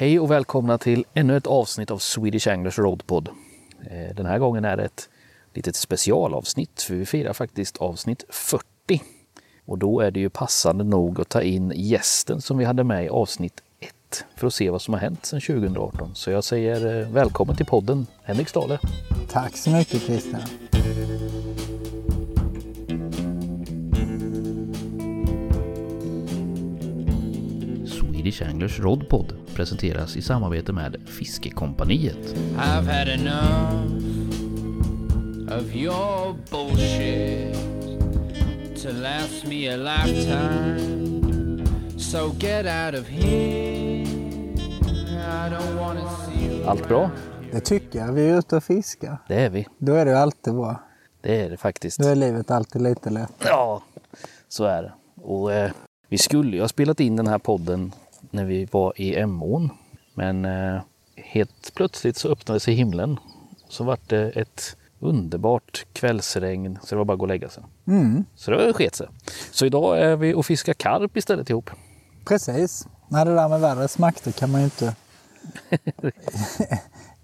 Hej och välkomna till ännu ett avsnitt av Swedish Anglers Roadpod. Eh, Den här gången är det ett litet specialavsnitt för vi firar faktiskt avsnitt 40. Och då är det ju passande nog att ta in gästen som vi hade med i avsnitt 1 för att se vad som har hänt sedan 2018. Så jag säger eh, välkommen till podden Henrik Stahler. Tack så mycket Christian. Swedish Anglers Roadpod presenteras i samarbete med Fiskekompaniet. I've had enough of your bullshit to last me a lifetime. So get out of here. I don't wanna see you. Allt bra? Det tycker jag. Vi är ute och fiskar. Det är vi. Då är det alltid bra. Det är det faktiskt. Då är livet alltid lite lätt. Ja, så är det. Och eh, vi skulle ju ha spelat in den här podden när vi var i Emån. Men eh, helt plötsligt så öppnade sig himlen. Så vart det ett underbart kvällsregn så det var bara att gå och lägga sig. Mm, Så det sket sig. Så idag är vi och fiskar karp istället ihop. precis. Nej, det där med vädrets makter kan man ju inte...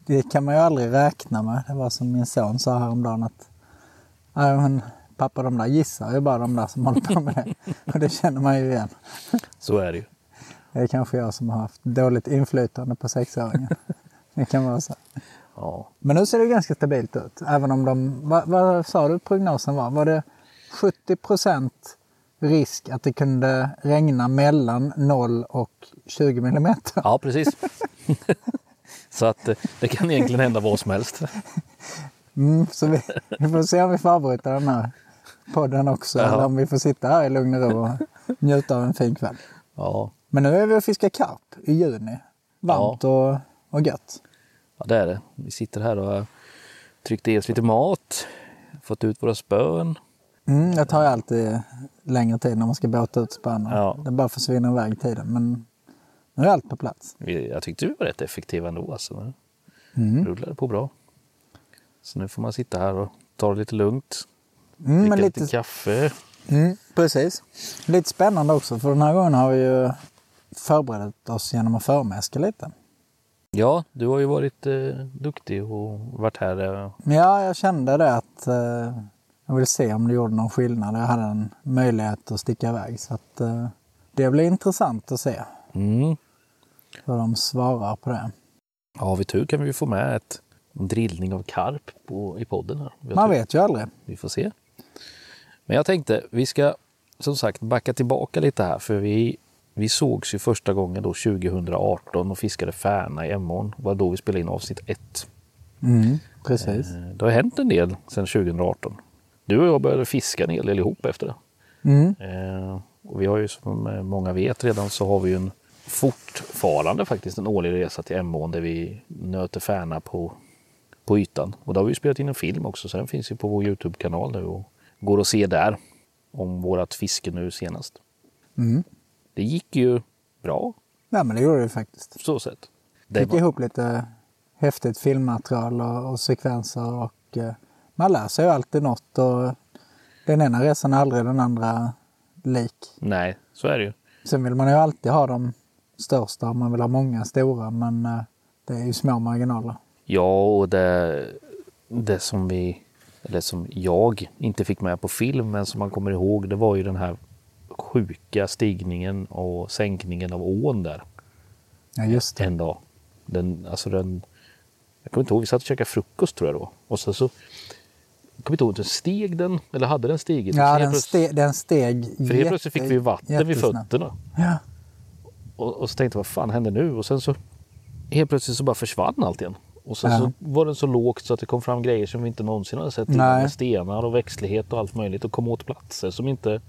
det kan man ju aldrig räkna med. Det var som min son sa häromdagen att Nej, men pappa, de där gissar ju bara de där som håller på med det. Och det känner man ju igen. Så är det ju. Det är kanske jag som har haft dåligt inflytande på sexåringen. Det kan vara så. Ja, Men nu ser det ganska stabilt ut. Även om de, vad, vad sa du prognosen var? Var det 70 procent risk att det kunde regna mellan 0 och 20 millimeter? ja precis. så att eh, det kan egentligen hända vad som helst. Mm, så vi, vi får se om vi får avbryta den här podden också. Jaha. Eller om vi får sitta här i lugn och ro och njuta av en fin kväll. Ja, Men nu är vi och fiskar karp i juni. Varmt och, och gött. ja det är det. Vi sitter här och har tryckt i oss lite mat. Fått ut våra spön. Mm, det tar ju alltid längre tid när man ska båta ut spöna. Ja. Det bara försvinner iväg tiden. Men nu är allt på plats. Jag tyckte vi var rätt effektiva ändå. Alltså. Mm. rullade på bra. Så nu får man sitta här och ta det lite lugnt. Mm, Dricka lite lite, kaffe. mm, precis. Lite spännande också för den här gången har vi ju förberett oss genom att förmäska lite. Ja, du har ju varit eh, duktig och varit här. Eh, ja, jag kände det att eh, jag ville se om det gjorde någon skillnad. Jag hade en möjlighet att sticka iväg. Så att, eh, det blir intressant att se mm. hur de svarar på det. Ja, har vi tur kan vi få med ett, en drillning av karp på, i podden. här. Man vet ju aldrig. Vi får se. Men jag tänkte, vi ska som sagt backa tillbaka lite här. För vi, vi sågs ju första gången då 2018 och fiskade färna i Emån. Det var då vi spelade in avsnitt ett. Mm, precis. Eh, Det har hänt en del sedan 2018. Du och jag började fiska en hel del ihop efter det. Mm, Eh, och vi har ju som eh, många vet redan så har vi ju en fortfarande faktiskt en årlig resa till Emån där vi nöter färna på, på ytan. Och då har vi ju spelat in en film också så den finns ju på vår Youtube-kanal nu och går att se där om vårat fiske nu senast. mm. Det gick ju bra Ja, men det gjorde det faktiskt. på så sätt. Det Fick var, ihop lite häftigt filmmaterial och, och sekvenser och eh, man lär sig ju alltid något och den ena resan är aldrig den andra lik. nej, så är det ju. Sen vill man ju alltid ha de största, man vill ha många stora men eh, det är ju små marginaler. Ja, och det, det som vi, eller som jag inte fick med på film, men som man kommer ihåg, det var ju den här sjuka stigningen och sänkningen av ån där Ja just det. en dag. Den, alltså den, jag kommer inte ihåg, vi satt och käkade frukost tror jag då. Och sen så, jag kommer inte ihåg, den steg den, eller hade den stigit? Ja den, ste, den steg För helt plötsligt fick vi vatten vid fötterna. Ja. Och, och så tänkte jag, vad fan händer nu? Och sen så helt plötsligt så bara försvann allt igen. Och sen Ja. så var den så lågt så att det kom fram grejer som vi inte någonsin hade sett innan. Stenar och växtlighet och allt möjligt. Och kom åt platser som inte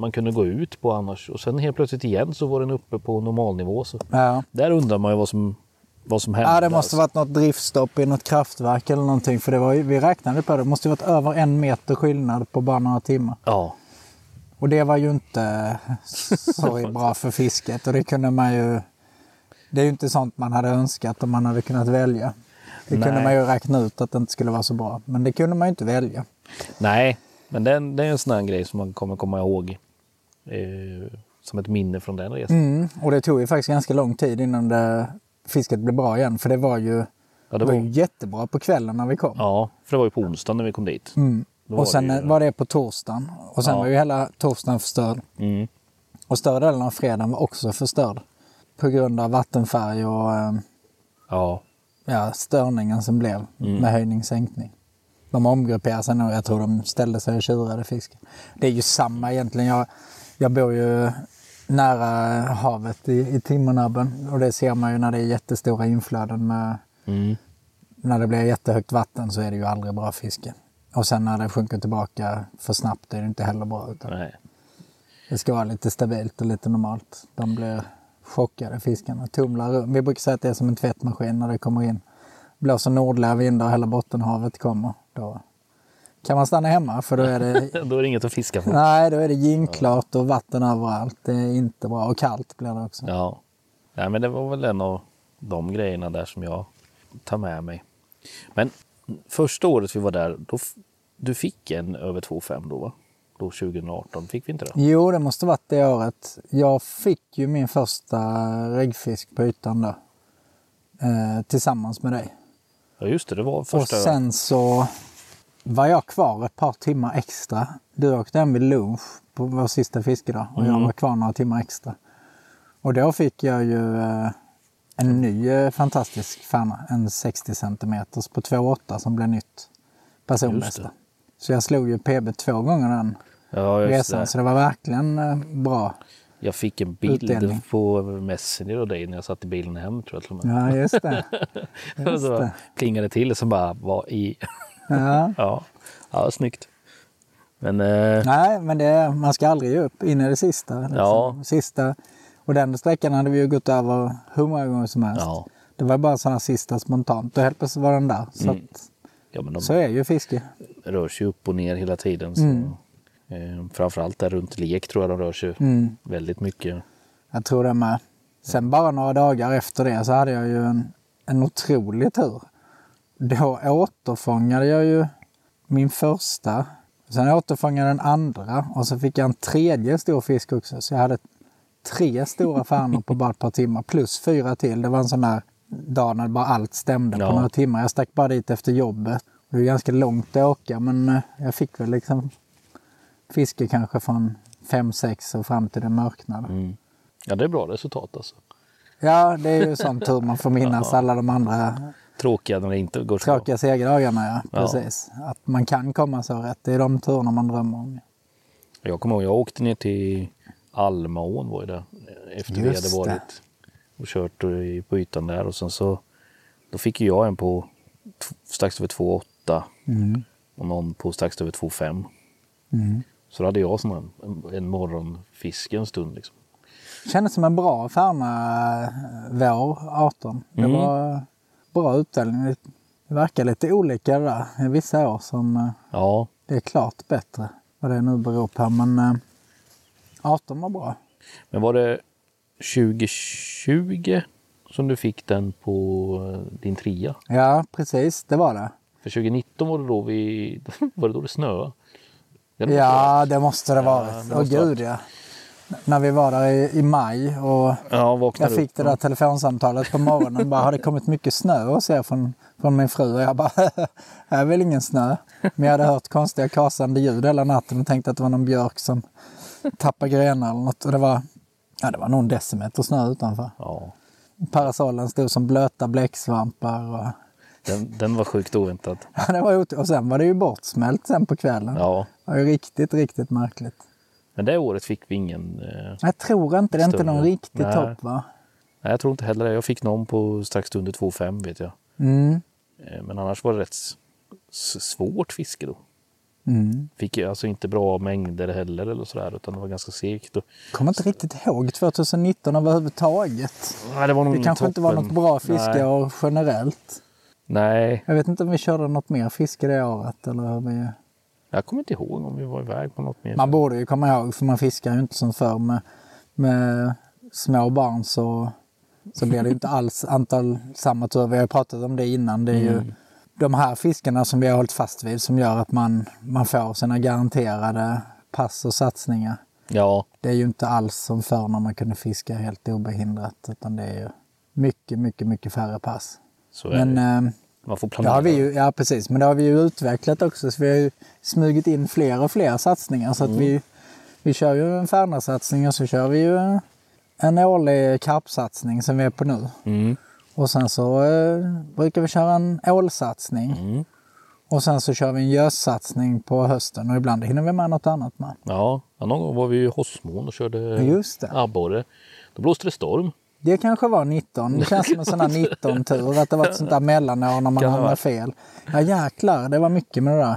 man kunde gå ut på annars. Och sen helt plötsligt igen så var den uppe på normalnivå. Så Ja. där undrar man ju vad som, vad som hände. Ja, det måste alltså. varit något driftstopp i något kraftverk eller någonting. För det var, vi räknade på det. Det måste varit över en meter skillnad på bara några timmar. Ja, Och det var ju inte så bra för fisket. Och det kunde man ju... Det är ju inte sånt man hade önskat om man hade kunnat välja. Det kunde Nej. man ju räkna ut att det inte skulle vara så bra. Men det kunde man ju inte välja. nej. Men det, är en- det är en sån här grej som man kommer komma ihåg. Eh, som ett minne från den resan. Mm, och det tog ju faktiskt ganska lång tid innan det, fisket blev bra igen. För det var ju, Ja, det var ju jättebra på kvällen när vi kom. ja, för det var ju på onsdagen när vi kom dit. Mm. Och sen det ju- var det på torsdagen. Och sen Ja. var ju hela torsdagen förstörd. Mm. Och större delen av fredagen var också förstörd. På grund av vattenfärg och eh, Ja, ja, störningen som blev Mm. med höjning sänkning. De omgrupperade sig nog. Jag tror de ställde sig och tjurade fisken. Det är ju samma egentligen. Jag, jag bor ju nära havet i, i Timmernabben och det ser man ju när det är jättestora inflöden med mm. när det blir jättehögt vatten så är det ju aldrig bra fiske. Och sen när det sjunker tillbaka för snabbt är det inte heller bra. Utan nej. det ska vara lite stabilt och lite normalt. De blir chockade fiskarna. Tumlar runt. Vi brukar säga att det är som en tvättmaskin när det kommer in. Blåser nordliga vindar och hela Bottenhavet kommer. Då kan man stanna hemma för då är det, Då är det inget att fiska på. nej, då är det ginklart och vatten överallt. Det är inte bra. Och kallt blir det också. Ja. Nej, men det var väl en av de grejerna där som jag tar med mig. Men första året vi var där, då, du fick en över 2,5 då va? Då 2018, fick vi inte det? Jo, det måste varit det året. Jag fick ju min första reggfisk på ytan då. Eh, tillsammans med dig. Ja just det, det var Och första... sen så var jag kvar ett par timmar extra. Du åkte hem vid lunch på vår sista fiskedag och jag Mm. var kvar några timmar extra. Och då fick jag ju eh, en ny eh, fantastisk färna, en 60 cm på 2,8 som blev nytt personbästa. Så jag slog ju PB två gånger den ja, just resan, det. så det var verkligen eh, bra. Jag fick en bild Utdelning. på Messenger av dig när jag satt i bilen hem tror jag till och med. Ja, just det. och Just så det. plingade det till som bara var i... Ja. ja, ja snyggt. Men eh, Nej, men det, man ska aldrig ge upp in i det sista. Liksom. Ja. sista. Och den sträckan hade vi ju gått över hur många gånger som helst. ja, Det var bara sådana sista spontant och helt plötsligt var den där. Så, Mm. att, ja, de så är ju fiske. rör sig upp och ner hela tiden. Så, Mm. eh, framförallt där runt lek tror jag de rör sig Mm. väldigt mycket. Jag tror det med. Sen bara några dagar efter det så hade jag ju en, en otrolig tur. Då återfångade jag ju min första. Sen återfångade jag den andra och så fick jag en tredje stor fisk också. Så jag hade tre stora färnor på bara ett par timmar plus fyra till. Det var en sån där dag när bara allt stämde Ja. på några timmar. Jag stack bara dit efter jobbet. Det är ganska långt att åka men eh, jag fick väl liksom fiske kanske från fem sex och fram till det mörknade. Mm. Ja, det är bra resultat alltså. Ja, det är ju sån tur man får minnas alla de andra Tråkiga när det inte går så bra. tråkiga segerdagarna. Ja. Ja. Precis. Att man kan komma så rätt. Det är de turerna man drömmer om. Jag kommer ihåg, jag åkte ner till Almaån var ju det. Efter vi Just hade det. varit och kört på ytan där och sen så då fick ju jag en på strax över 2,8 Mm. och någon på strax över 2,5. Mm. Så då hade jag som en, en, en morgonfiske en stund liksom. Kändes som en bra Färna eh, vår 18. Det Mm. var bra utdelning. Det verkar lite olika där. Vissa år som eh, Ja, det är klart bättre. Vad det nu beror på. Men eh, 18 var bra. men var det 2020 som du fick den på eh, din trea? Ja, precis. Det var det. För 2019 var det då vi, var det då det snöade? Det varit Ja, det måste det varit. det Åh måste gud ja. När vi var där i, i maj och Ja, Jag fick upp. det där telefonsamtalet på morgonen. Bara, har det kommit mycket snö hos er från, från min fru? Och jag bara, här är väl ingen snö. Men jag hade hört konstiga kasande ljud hela natten och tänkte att det var någon björk som tappade grenar eller något. Och det var, ja, det var någon decimeter snö utanför. Ja, Parasollen stod som blöta bläcksvampar. Och, den, den var sjukt oväntad. ja, det var ot- och sen var det ju bortsmält sen på kvällen. Ja, Det var ju riktigt, riktigt märkligt. Men det året fick vi ingen... Eh, Jag tror inte, det är inte någon riktig Nej. topp va? nej, jag tror inte heller det. Jag fick någon på strax under 2,5 vet jag. Mm. Eh, men annars var det rätt svårt fiske då. Mm. Fick alltså inte bra mängder heller eller sådär utan det var ganska segt. Och, Kommer inte riktigt ihåg 2019 överhuvudtaget. nej, det var nog Det kanske inte var toppen. något bra fiske generellt. nej, Jag vet inte om vi körde något mer fiske det året. Eller hur vi... jag kommer inte ihåg om vi var iväg på något mer. Man borde ju komma ihåg, för man fiskar ju inte som förr med, med små barn så, så blir det ju inte alls antal samma tur. Vi har ju pratat om det innan. Det är ju Mm. de här fiskarna som vi har hållit fast vid som gör att man, man får sina garanterade pass och satsningar. Ja, Det är ju inte alls som förr när man kunde fiska helt obehindrat. Utan det är ju mycket, mycket, mycket färre pass. så är Men eh, Man får planera. har vi ju, ja precis, men det har vi ju utvecklat också. Så vi har ju smugit in fler och fler satsningar. Så att vi, vi kör ju en Färna-satsning och så kör vi ju en årlig karpsatsning som vi är på nu. Mm. Och sen så eh, brukar vi köra en ålsatsning. Mm. Och sen så kör vi en gössatsning på hösten och ibland hinner vi med något annat med. Ja, någon gång var vi i Hossmån och körde abborre. Då blåste det storm. Det kanske var 19. Det känns som en sån här 19-tur. Att det var ett sånt där mellanår när man det hamnar vara. fel. Ja jäklar, det var mycket med det där.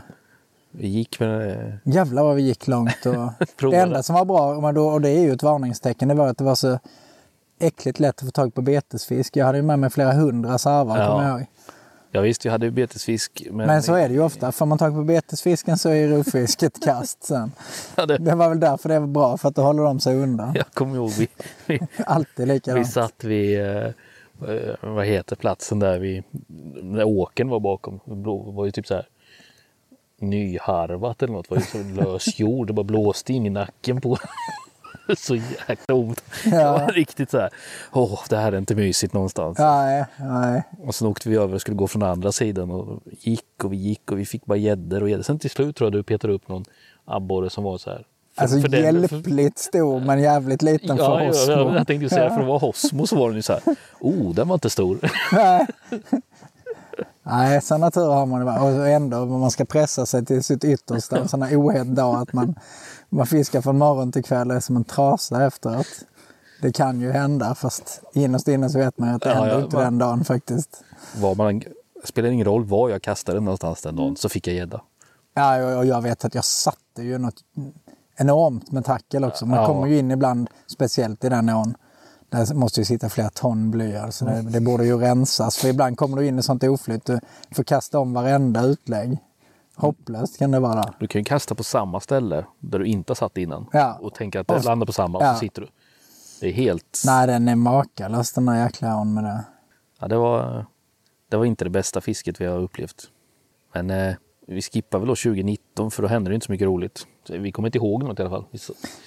Vi gick med... Jävlar vad vi gick långt. Och det enda som var bra, och det är ju ett varningstecken, det var att det var så äckligt lätt att få tag på betesfisk. Jag hade ju med mig flera hundra sarvar, Ja. kommer jag ihåg. Ja visst, vi hade ju betesfisk. Men, Men så är det ju ofta. Får man tag på betesfisken så är rovfisk ett kast sen. Ja, det, Det var väl därför det var bra, för att då håller de sig undan. jag kommer ihåg, vi, vi, Alltid vi likadant. satt vid, eh, eh, vad heter platsen där vi, när åken var bakom. Det var ju typ så här nyharvat eller något. Det var ju så lös jord, det bara blåste in i nacken på Så jäkla ont. Det Ja. var riktigt så här, åh det här är inte mysigt någonstans. Nej, nej. Och sen åkte vi över och skulle gå från andra sidan och gick och vi gick och vi fick bara gäddor och gäddor. Sen till slut tror jag du petade upp någon abborre som var så här. för- Alltså för hjälpligt stor men jävligt liten för Ja, oss. ja, ja, jag tänkte säga för att vara Hosmo så var den ju så här. Oh, den var inte stor. Nej. Nej, sådana turer har man ju. Och ändå, man ska pressa sig till sitt yttersta en sån här ohet dag att man, man fiskar från morgon till kväll och är som en trasa efteråt. Det kan ju hända, fast innerst inne så vet man ju att det Ja, händer ja, inte va- den dagen faktiskt. Var man, spelar ingen roll var jag kastade den någonstans den dagen så fick jag gädda. Ja, och- jag vet att jag satte ju något enormt med tackel också. Man Ja. kommer ju in ibland, speciellt i den ån, där måste ju sitta flera ton bly. Alltså det, det borde ju rensas. För ibland kommer du in i sånt oflytt. Du får kasta om varenda utlägg. Hopplöst kan det vara. Du kan ju kasta på samma ställe där du inte har satt innan Ja. och tänka att det Och- landar på samma och Ja. så sitter du. Det är helt... Nej, den är makalös den där jäkla ån med det. Ja, det, var, det var inte det bästa fisket vi har upplevt. Men eh, vi skippar väl då 2019 för då hände det inte så mycket roligt. Vi kommer inte ihåg något i alla fall.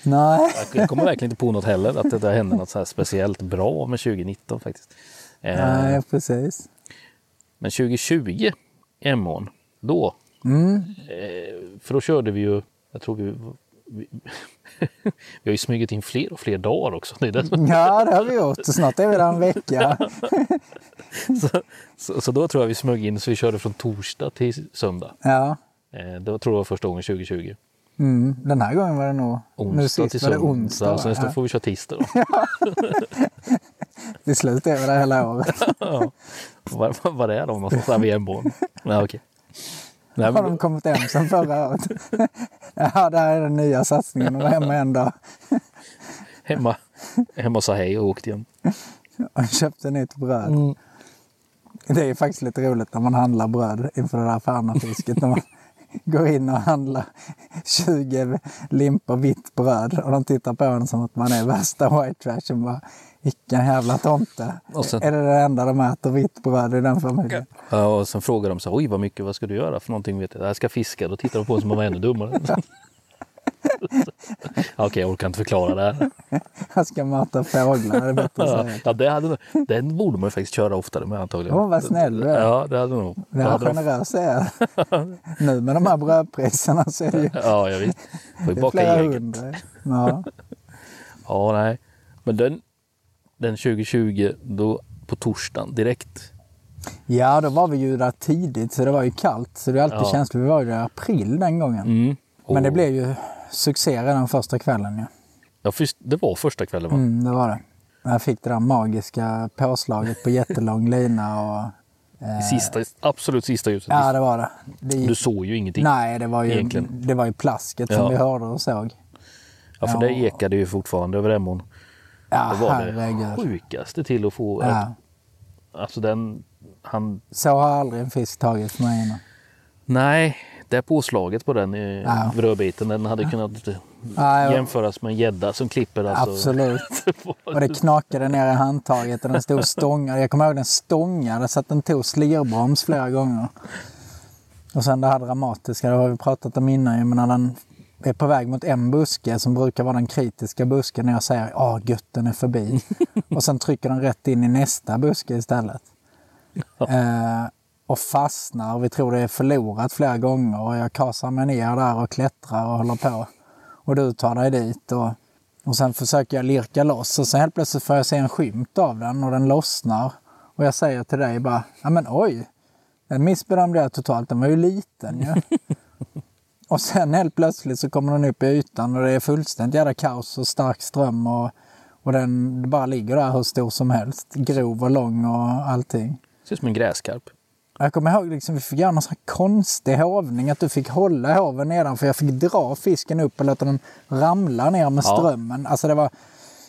Nej. Jag kommer verkligen inte på något heller att det där hände något så speciellt bra med 2019 faktiskt. Eh, Nej, precis. Men 2020, Emån, då. Mm. Eh, för då körde vi ju, jag tror vi, vi, vi har ju smugit in fler och fler dagar också. Det är det Ja, det har vi gjort. Snart är vi där en vecka. så, så, så då tror jag vi smög in så vi körde från torsdag till söndag. Ja. Eh, det var, tror jag var första gången 2020. Mm. Den här gången var det nog... nu Onsdag till sist var det söndag. onsdag. så va? nästa Ja. får vi köra tisdag då. Till slut är vi där hela året. ja. Var är de någonstans? Där vid Emån? Nej, okej. Nej, Har de kommit hem sen förra året? ja, det här är den nya satsningen. Och var hemma en dag hemma, hemma sa hej och åkte igen. och köpte nytt bröd. Det är faktiskt lite roligt när man handlar bröd inför det där Färnafisket. När man går in och handlar 20 limpor vitt bröd och de tittar på en som att man är värsta white trash. Och bara, vilken jävla tomte. Sen- Är det det enda de äter, vitt bröd i den familjen? Ja, och sen frågar de så oj vad mycket, vad ska du göra för någonting? Vet jag, jag ska fiska. Då tittar de på oss som om man var ännu dummare. Okej, jag orkar inte förklara det här. Jag ska mata fåglar, det är bättre att säga. ja, det hade, den borde man ju faktiskt köra oftare med antagligen. Åh, vad snäll du är. Ja, det hade nog. Det de- generös är jag. Nu med de här brödpriserna så är det ju Ja, jag vet. Får ju baka hundra. Ja. Ja, nej. Men den, den 2020, då på torsdagen direkt. ja, då var vi ju där tidigt så det var ju kallt. Så det är alltid Ja. känsligt. Vi var ju där i april den gången. Mm. Men det blev ju succé redan första kvällen. Ja. Ja, det var första kvällen va? Mm, det var det. Jag fick det där magiska påslaget på jättelång lina. Och, eh, Sista, absolut sista ljuset. ja, det var det. det gick, Du såg ju ingenting. nej, det var ju, egentligen. det var ju plasket Ja. som vi hörde och såg. Ja, för Ja. det ekade ju fortfarande över Emån. Ja, Det var herregud. det sjukaste till att få... Ja. Alltså den... Han... Så har aldrig en fisk tagits med innan. Nej, det påslaget på den Ja. brödbiten, den hade kunnat Ja, jämföras med en gädda som klipper alltså. Absolut. Och det knakade ner i handtaget och den stod stångad. Jag kommer ihåg den stångade så att den tog slirbroms flera gånger. Och sen det här dramatiska, det har vi pratat om innan men när den är på väg mot en buske som brukar vara den kritiska busken när jag säger ja, gött den är förbi. och sen trycker den rätt in i nästa buske istället. Eh, och fastnar. Vi tror det är förlorat flera gånger och jag kasar mig ner där och klättrar och håller på. Och du tar dig dit och, och sen försöker jag lirka loss och sen helt plötsligt får jag se en skymt av den och den lossnar. Och jag säger till dig bara, ja men oj, den missbedömde jag totalt, den var ju liten ju. och sen helt plötsligt så kommer den upp i ytan och det är fullständigt jävla kaos och stark ström och, och den bara ligger där hur stor som helst. Grov och lång och allting. Ser ut som en gräskarp. Jag kommer ihåg liksom, vi fick göra någon sån här konstig hovning, att du fick hålla hoven nedanför. Jag fick dra fisken upp och låta den ramla ner med Ja. strömmen. Alltså det var...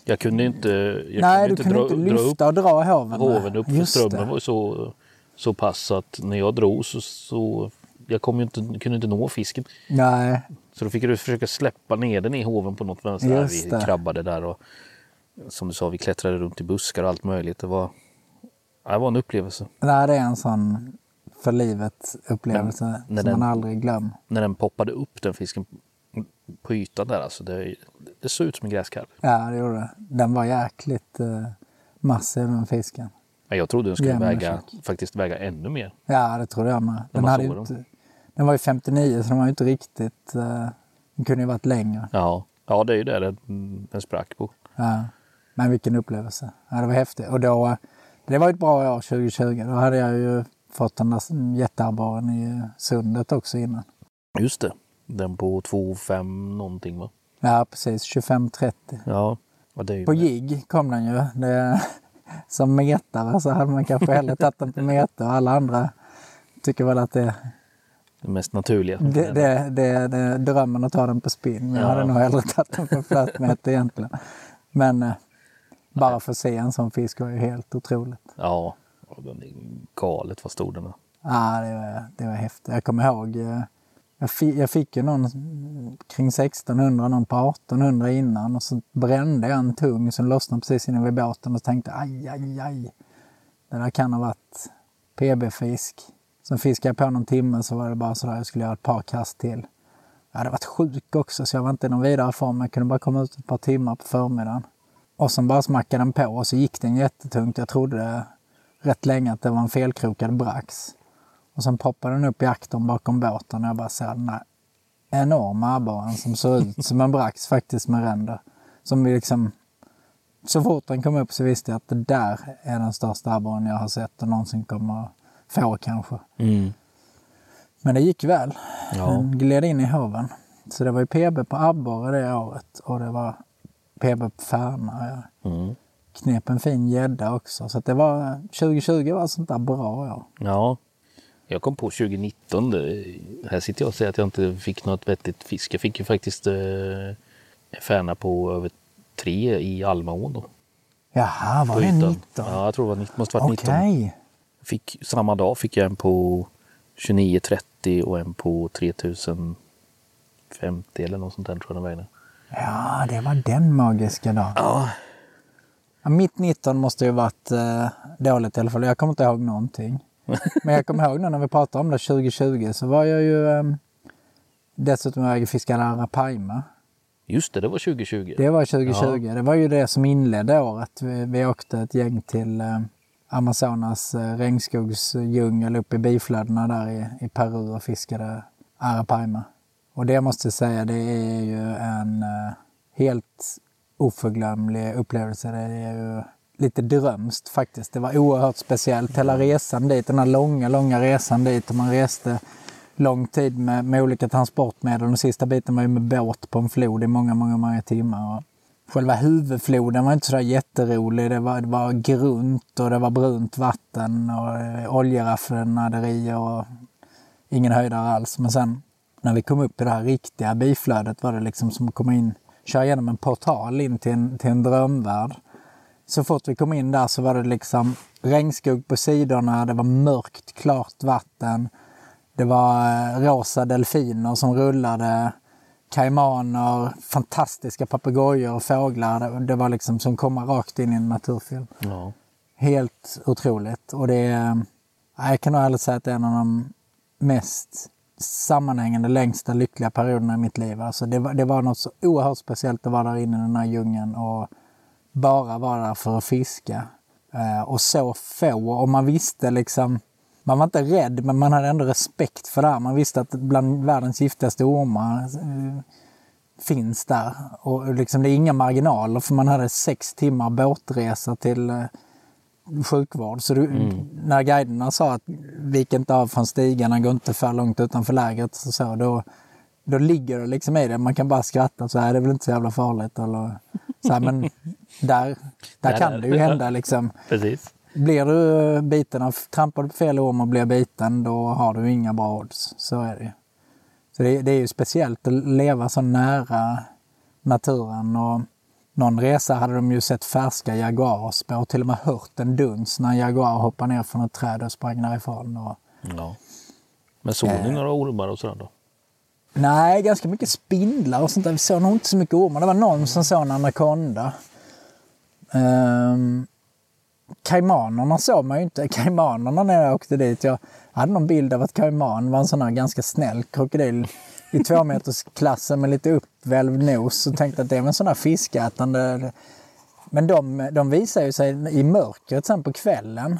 Jag kunde inte, jag nej, kunde du kunde dra, inte dra upp lyfta och dra hoven. hoven upp för Just strömmen det. var så, så pass att när jag drog så, så jag kom ju inte, kunde inte nå fisken. Nej, Så då fick du försöka släppa ner den i hoven på något vänster. Vi krabbade där och som du sa, vi klättrade runt i buskar och allt möjligt. Det var, det var en upplevelse. det är en sån för livet upplevelse Men när som den- man aldrig glömmer. När den poppade upp den fisken på ytan där alltså. Det, det såg ut som en gräskarp. Ja, det gjorde det. Den var jäkligt eh, massiv den fisken. Ja, Jag trodde den skulle väga, fisk. faktiskt väga ännu mer. Ja, det trodde jag med. Den, hade inte, den var ju 59 så den var ju inte riktigt... Eh, den kunde ju varit längre. Ja, ja det är ju det den, den sprack på. Ja. Men vilken upplevelse. Ja, det var häftigt. Och då, det var ett bra år 2020. Då hade jag ju fått den där jätteabborren i sundet också innan. Just det. Den på 2,5 någonting va? Ja, precis. 25-30. Ja. På jigg kom den ju. Det, som metare så hade man kanske hellre tagit den på meter. Alla andra tycker väl att det, det mest naturliga. det, det, det, det är drömmen att ta den på spinn. Men jag Ja. hade nog hellre tagit den på flötmeter egentligen. Men eh, bara för att se en sån fisk var ju helt otroligt. Ja, den är galet vad stor den är. Ja, det var, det var häftigt. Jag kommer ihåg, eh, jag fick, jag fick ju någon kring 1600, någon på 1800 innan och så brände jag en tung som lossnade precis innan vid båten och tänkte aj, aj, aj. Det där kan ha varit PB-fisk. Sen fiskade jag på någon timme så var det bara sådär, jag skulle göra ett par kast till. Jag hade varit sjuk också så jag var inte i någon vidare form. Jag kunde bara komma ut ett par timmar på förmiddagen. Och sen bara smackade den på och så gick den jättetungt. Jag trodde rätt länge att det var en felkrokad brax. Och sen poppade den upp i aktern bakom båten och jag bara ser den här enorma abborren som såg ut som en brax faktiskt med ränder. Som vi liksom... Så fort den kom upp så visste jag att det där är den största abborren jag har sett och någonsin kommer få kanske. Men det gick väl. Ja. Den gled in i hoven. Så det var ju PB på abborre det året och det var PB på färna. Jag Mm. knep en fin gädda också. Så det var, 2020 var ett sånt där bra år. Ja. Jag kom på 2019. Det, här sitter jag och säger att jag inte fick något vettigt fisk. Jag fick ju faktiskt eh, färna på över tre i Almaån då. Jaha, var det ytan. 19? Ja, jag tror det var, 19 måste varit Okej. 19. Fick, samma dag fick jag en på 29,30 och en på 3050 eller något sånt där tror jag den vägde. Ja, det var den magiska dagen. Ja. Ja, mitt 19 måste ju varit eh, dåligt i alla fall. Jag kommer inte ihåg någonting. Men jag kommer ihåg nu när vi pratade om det 2020 så var jag ju eh, dessutom iväg och fiskade arapaima. Just det, det var 2020. Det var 2020. Det var ju det som inledde året. Vi, vi åkte ett gäng till eh, Amazonas eh, regnskogsdjungel upp i biflödena där i, i Peru och fiskade arapaima. Och det måste jag säga, det är ju en eh, helt oförglömlig upplevelse. Det är ju lite drömskt faktiskt. Det var oerhört speciellt. Hela resan dit, den här långa, långa resan dit och man reste lång tid med, med olika transportmedel. Den sista biten var ju med båt på en flod i många, många, många timmar. Själva huvudfloden var inte så jätterolig. Det var, det var grunt och det var brunt vatten och eh, oljeraffinaderier och ingen höjdare alls. Men sen när vi kom upp i det här riktiga biflödet var det liksom som att komma in, köra igenom en portal in till en, till en drömvärld. Så fort vi kom in där så var det liksom regnskog på sidorna, det var mörkt, klart vatten. Det var eh, rosa delfiner som rullade, kaimaner, fantastiska papegojor och fåglar. Det, det var liksom som komma rakt in i en naturfilm. Ja. Helt otroligt. Och det är, ja, jag kan nog ärligt säga att det är en av de mest sammanhängande längsta lyckliga perioderna i mitt liv. Alltså det, var, det var något så oerhört speciellt att vara där inne i den här djungeln och bara vara där för att fiska. Eh, och så få, och man visste liksom, man var inte rädd men man hade ändå respekt för det här. Man visste att bland världens giftigaste ormar eh, finns där. Och liksom det är inga marginaler för man hade sex timmar båtresa till eh, sjukvård. Så du, mm. när guiderna sa att vik inte av från stigarna, gå inte för långt utanför lägret, så, så, då, då ligger det liksom i det. Man kan bara skratta så här, det är väl inte så jävla farligt. Eller, så här, men där, där kan det ju hända liksom. Precis. Blir du biten av, trampar du på fel orm och blir biten, då har du inga bra odds. Så är det Så det, det är ju speciellt att leva så nära naturen. Och, någon resa hade de ju sett färska jaguarspår, till och med hört en duns när en jaguar hoppade ner från ett träd och sprang därifrån. Och, ja. Men såg ni eh, några ormar och sådär då? Nej, ganska mycket spindlar och sånt där. Vi såg nog inte så mycket ormar. Det var någon som såg en anakonda. Um, kaimanerna såg man ju inte. Kaimanerna när jag åkte dit, jag hade någon bild av att kaiman var en sån här ganska snäll krokodil i tvåmetersklassen med lite uppvälvd nos och tänkte att det var en sån här fiskätande. Men de, de visar ju sig i mörkret sen på kvällen.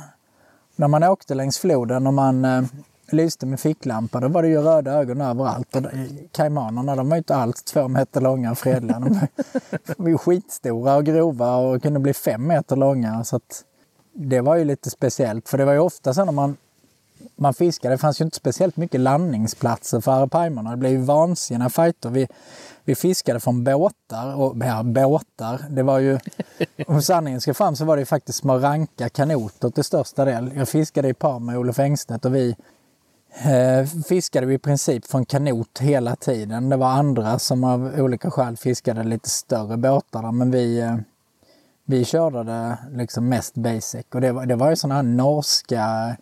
När man åkte längs floden och man eh, lyste med ficklampa, då var det ju röda ögon överallt. Och kaimanerna, de var ju inte alls två meter långa och fredliga. De var ju skitstora och grova och kunde bli fem meter långa. Så att det var ju lite speciellt, för det var ju ofta så när man man fiskade. Det fanns ju inte speciellt mycket landningsplatser för arapaimerna. Det blev ju vansinniga fighter. Vi, vi fiskade från båtar. Och ja, båtar, det var ju... Om sanningen ska fram så var det ju faktiskt små ranka kanoter till största del. Jag fiskade i par med Olof Engstedt och vi eh, fiskade vi i princip från kanot hela tiden. Det var andra som av olika skäl fiskade lite större båtar men vi, eh, vi körde det liksom mest basic. Och det var, det var ju sådana här norska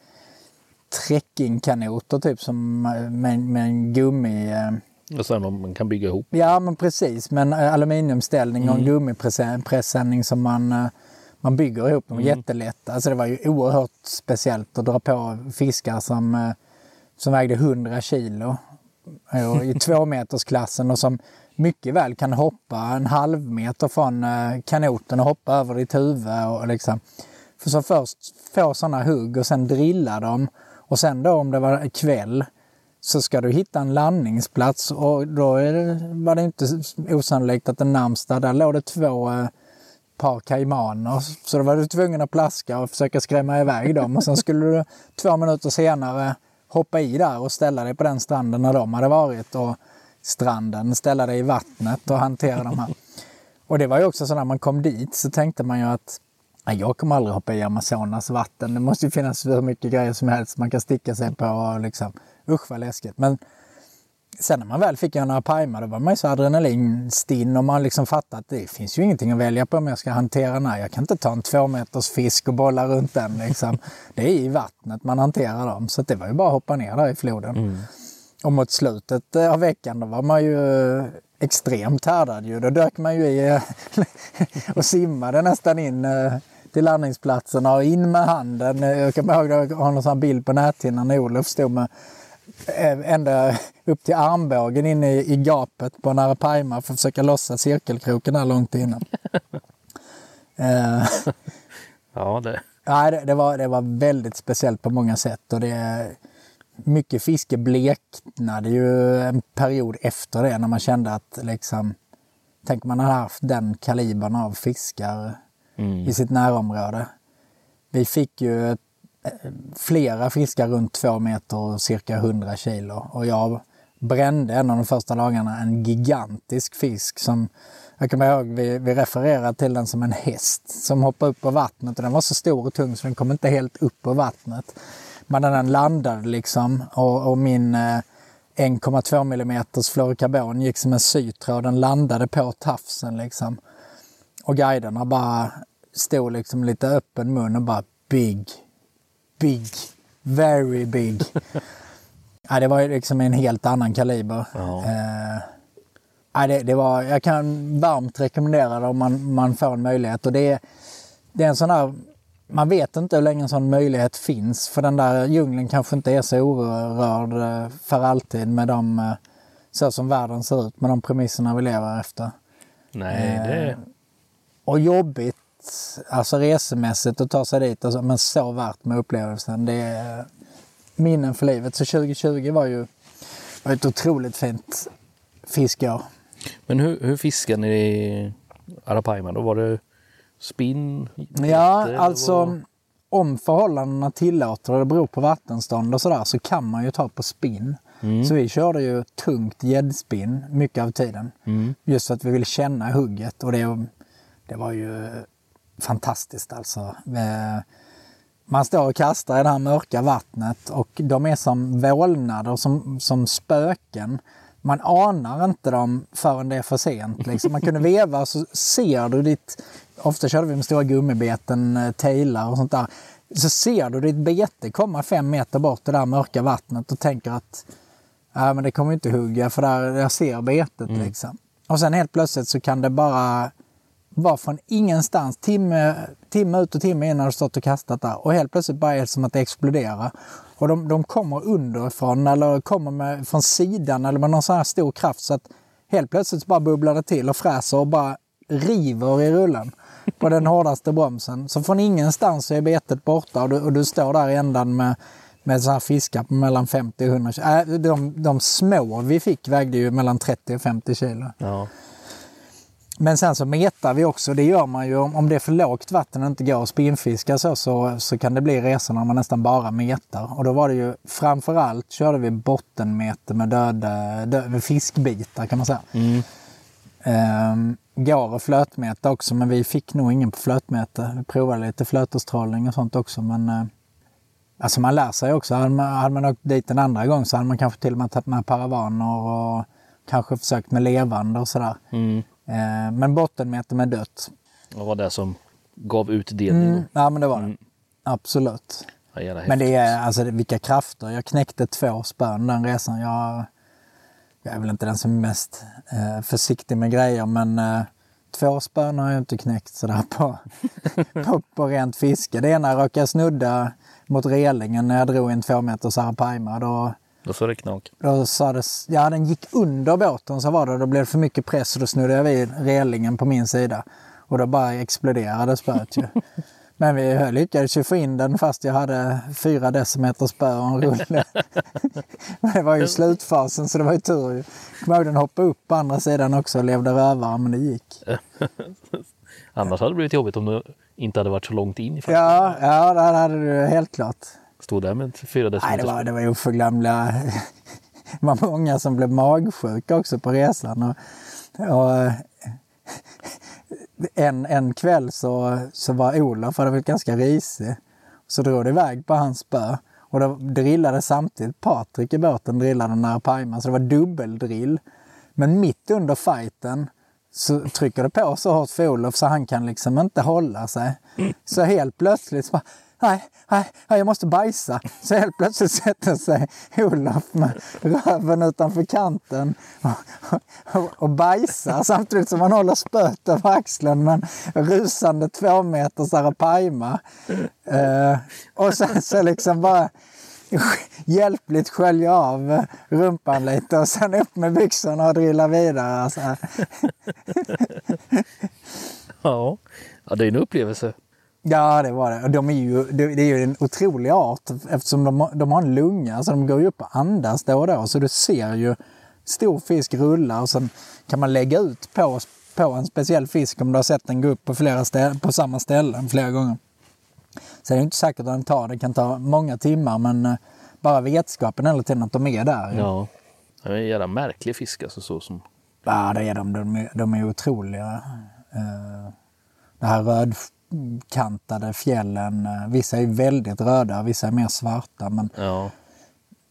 trekkingkanoter typ som med, med en gummi... Eh, och sen man kan bygga ihop? Ja men precis, med en aluminiumställning och en mm. gummipresenning som man, eh, man bygger ihop. Mm. Jättelätt. Alltså det var ju oerhört speciellt att dra på fiskar som, eh, som vägde 100 kilo i tvåmetersklassen och som mycket väl kan hoppa en halv meter från eh, kanoten och hoppa över ditt huvud. Och liksom. För så först få sådana hugg och sen drilla dem och sen då om det var kväll så ska du hitta en landningsplats och då det, var det inte osannolikt att den närmsta, där låg det två eh, par kaimaner. Så då var du tvungen att plaska och försöka skrämma iväg dem och sen skulle du två minuter senare hoppa i där och ställa dig på den stranden när de hade varit och stranden, ställa dig i vattnet och hantera de här. Och det var ju också så när man kom dit så tänkte man ju att jag kommer aldrig hoppa i Amazonas vatten. Det måste ju finnas hur mycket grejer som helst man kan sticka sig på. Och liksom, usch vad läskigt. Men sen när man väl fick göra några pajmar då var man ju så adrenalinstinn och man liksom fattade att det finns ju ingenting att välja på om jag ska hantera den här. Jag kan inte ta en två meters fisk och bolla runt den. Liksom. Det är i vattnet man hanterar dem. Så det var ju bara att hoppa ner där i floden. Mm. Och mot slutet av veckan då var man ju extremt härdad. Ju. Då dök man ju i och simmade nästan in eh, till landningsplatserna och in med handen. Jag kommer ihåg att jag har någon sån bild på näthinnan när Olof stod med eh, ända upp till armbågen in i, i gapet på en arapaima för att försöka lossa cirkelkroken här långt innan. Eh, ja, det... Ja, det, det, var, det var väldigt speciellt på många sätt. Och det, mycket fiske bleknade ju en period efter det när man kände att liksom, tänk man hade haft den kalibern av fiskar mm. i sitt närområde. Vi fick ju eh, flera fiskar runt två meter och cirka 100 kilo. Och jag brände en av de första dagarna en gigantisk fisk som jag kommer ihåg, vi, vi refererade till den som en häst som hoppade upp på vattnet och den var så stor och tung så den kom inte helt upp på vattnet. Men den landade liksom och, och min eh, 1,2 mm fluorokarbon gick som en sytråd. Den landade på tafsen liksom. Och guiderna bara stod liksom lite öppen mun och bara big, big, very big. ja, det var liksom en helt annan kaliber. Ja. Eh, ja, det, det, var, jag kan varmt rekommendera det om man, man får en möjlighet. Och det, det är en sån här man vet inte hur länge en sån möjlighet finns. För den där djungeln kanske inte är så orörd eh, för alltid med de, eh, så som världen ser ut, med de premisserna vi lever efter. Nej, det... Och jobbigt, alltså resemässigt att ta sig dit, alltså, men så värt med upplevelsen. Det är minnen för livet. Så 2020 var ju var ett otroligt fint fiskår. Men hur, hur fiskar ni i Arapaima? Då var det spinn? Ja, alltså vad- om förhållandena tillåter och det beror på vattenstånd och sådär så kan man ju ta på spinn. Så vi körde ju tungt gäddspinn mycket av tiden. Just för att vi ville känna hugget och det, det var ju fantastiskt alltså. Eh, Man står och kastar i det här mörka vattnet och de är som vålnader, som, som spöken. Man anar inte dem förrän det är för sent. Liksom. Man kunde veva och så ser du ditt... Ofta körde vi med stora gummibeten, eh, tailar och sånt där. Så ser du ditt bete komma fem meter bort i det där mörka vattnet och tänker att Nej, men det kommer inte hugga för där, jag ser betet liksom. Och sen helt plötsligt så kan det bara vara från ingenstans, timme, timme ut och timme in när du stått och kastat där. Och helt plötsligt bara är det som att det exploderar. Och de, de kommer underifrån eller kommer med, från sidan eller med någon sån här stor kraft så att helt plötsligt så bara bubblar det till och fräser och bara river i rullen på den hårdaste bromsen. Så från ingenstans är betet borta och du, och du står där i ändan med, med så här fiskar på mellan 50 och 100 kilo. Äh, de, de små vi fick vägde ju mellan 30 och 50 kilo. Ja. Men sen så metar vi också, det gör man ju om det är för lågt vatten och inte går att spinnfiska så, så, så kan det bli resor när man nästan bara metar. Och då var det ju framförallt körde vi bottenmeter med döda, döda fiskbitar kan man säga. Ehm, går att flötmäta också men vi fick nog ingen på flötmäte. Vi provade lite flötestrålning och sånt också men eh, Alltså man lär sig också. Hade man, hade man åkt dit en andra gång så hade man kanske till och med tagit med paravaner och kanske försökt med levande och sådär. Mm. Eh, men bottenmeter med dött. Vad var det som gav utdelning? Mm. Ja men det var det. Absolut. Ja, Men det är alltså det- vilka krafter. Jag knäckte två spön den resan. Jag, jag är väl inte den som är mest eh, försiktig med grejer men eh, två spön har jag inte knäckt sådär på, på, på rent fiske. Det ena råkade jag snudda mot relingen när jag drog en två meters arapaima. Då, Då sa det knak. då sa det, ja den gick under båten så var det, då blev det för mycket press och då snuddade jag vid relingen på min sida. Och då bara exploderade spöet ju. Men vi lyckades ju få in den fast jag hade fyra decimeter spö och en rulle. Men det var ju slutfasen så det var ju tur. Kommer ihåg den hoppade upp på andra sidan också och levde rövare men det gick. Annars hade det blivit jobbigt om du inte hade varit så långt in i faktiskt. Ja, ja det hade du helt klart. Stod där med fyra Nej, det decimeter. var, det var ju oförglömliga... Det var många som blev magsjuka också på resan. Och, och, eh, en, en kväll så, så var Olof, hade varit ganska risig, så drog det iväg på hans spö. Och då drillade samtidigt Patrik i båten, drillade nära Pajman, så det var dubbeldrill. Men mitt under fighten så trycker det på så hårt för Olof så han kan liksom inte hålla sig. Så helt plötsligt så bara, nej, nej, jag måste bajsa. Så helt plötsligt sätter sig Olof med röven utanför kanten och, och, och bajsar samtidigt som han håller spöet över axeln med en rusande två meters arapaima. Eh, och sen så liksom bara hjälpligt skölja av rumpan lite och sen upp med byxorna och drilla vidare. Alltså. Ja. ja, det är en upplevelse. Ja, det var det. De är ju, det det är ju en otrolig art eftersom de, de har en lunga, så de går ju upp och andas då och då. Så du ser ju stor fisk rulla och sen kan man lägga ut på, på en speciell fisk om du har sett den gå upp på, flera stä- på samma ställen flera gånger. Så det är inte säkert att den tar, det kan ta många timmar men eh, bara vetskapen hela tiden att de är där. Ja. Det är en jävla märklig fisk alltså så som... Ja, det är de. De är, de är otroliga. Eh, Det här rödkantade fjällen. Vissa är väldigt röda, vissa är mer svarta. Men Ja.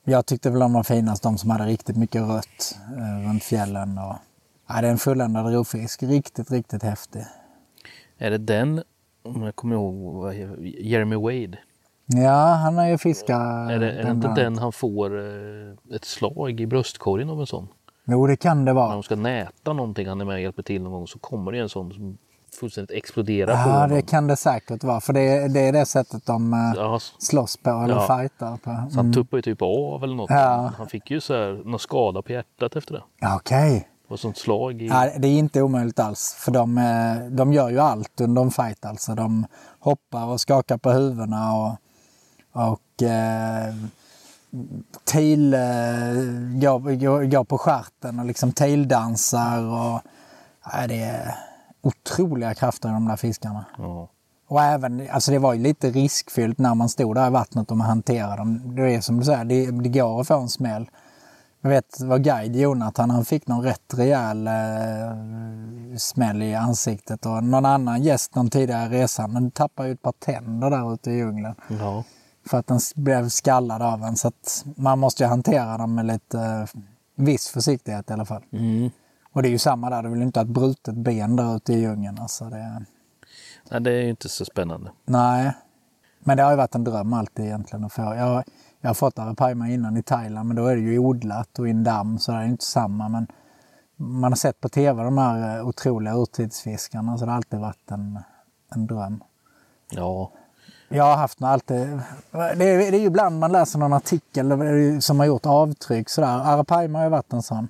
jag tyckte väl de var finast, de som hade riktigt mycket rött eh, runt fjällen. Och, ja, det är en fulländad rovfisk. Riktigt, riktigt häftig. Är det den, om jag kommer ihåg, Jeremy Wade? Ja, han har ju fiskat Är det, är det inte den han får eh, ett slag i bröstkorgen av en sån? Jo, det kan det När vara. de ska näta någonting, han är med och hjälper till någon gång, så kommer det en sån som fullständigt explodera på Ja, honom. det kan det säkert vara. För det, det är det sättet de eh, Ja, slåss på eller Ja. fightar på. så han tuppade ju typ av eller något. Ja. Han fick ju så här, någon skada på hjärtat efter det. Ja, Okej. Och sånt slag i... Ja, det är inte omöjligt alls. För de, eh, de gör ju allt under en fight. Alltså. De hoppar och skakar på huvudena och, och eh, tail, eh, går, går, går på stjärten och liksom taildansar. Och, ja, det är otroliga krafter i de där fiskarna. Ja. Och även, alltså det var ju lite riskfyllt när man stod där i vattnet och man hanterade dem. Det är som du säger, det, det går att få en smäll. Jag vet vad guide Jonathan, han fick någon rätt rejäl eh, smäll i ansiktet. Och någon annan gäst någon tidigare resan, den tappade ju ett par tänder där ute i djungeln. ja. För att den blev skallad av en. Så att man måste ju hantera dem med lite eh, viss försiktighet i alla fall. Mm. Och det är ju samma där, du vill inte ha ett brutet ben där ute i djungeln. Alltså det, Nej, det är ju inte så spännande. Nej, men det har ju varit en dröm alltid egentligen att få. Jag, jag har fått arapaima innan i Thailand, men då är det ju odlat och i en damm så det är inte samma. Men man har sett på tv de här eh, otroliga urtidsfiskarna så det har alltid varit en, en dröm. Ja. Jag har haft alltid... Det är, det är ju ibland man läser någon artikel som har gjort avtryck sådär. Arapaima har ju varit en sån.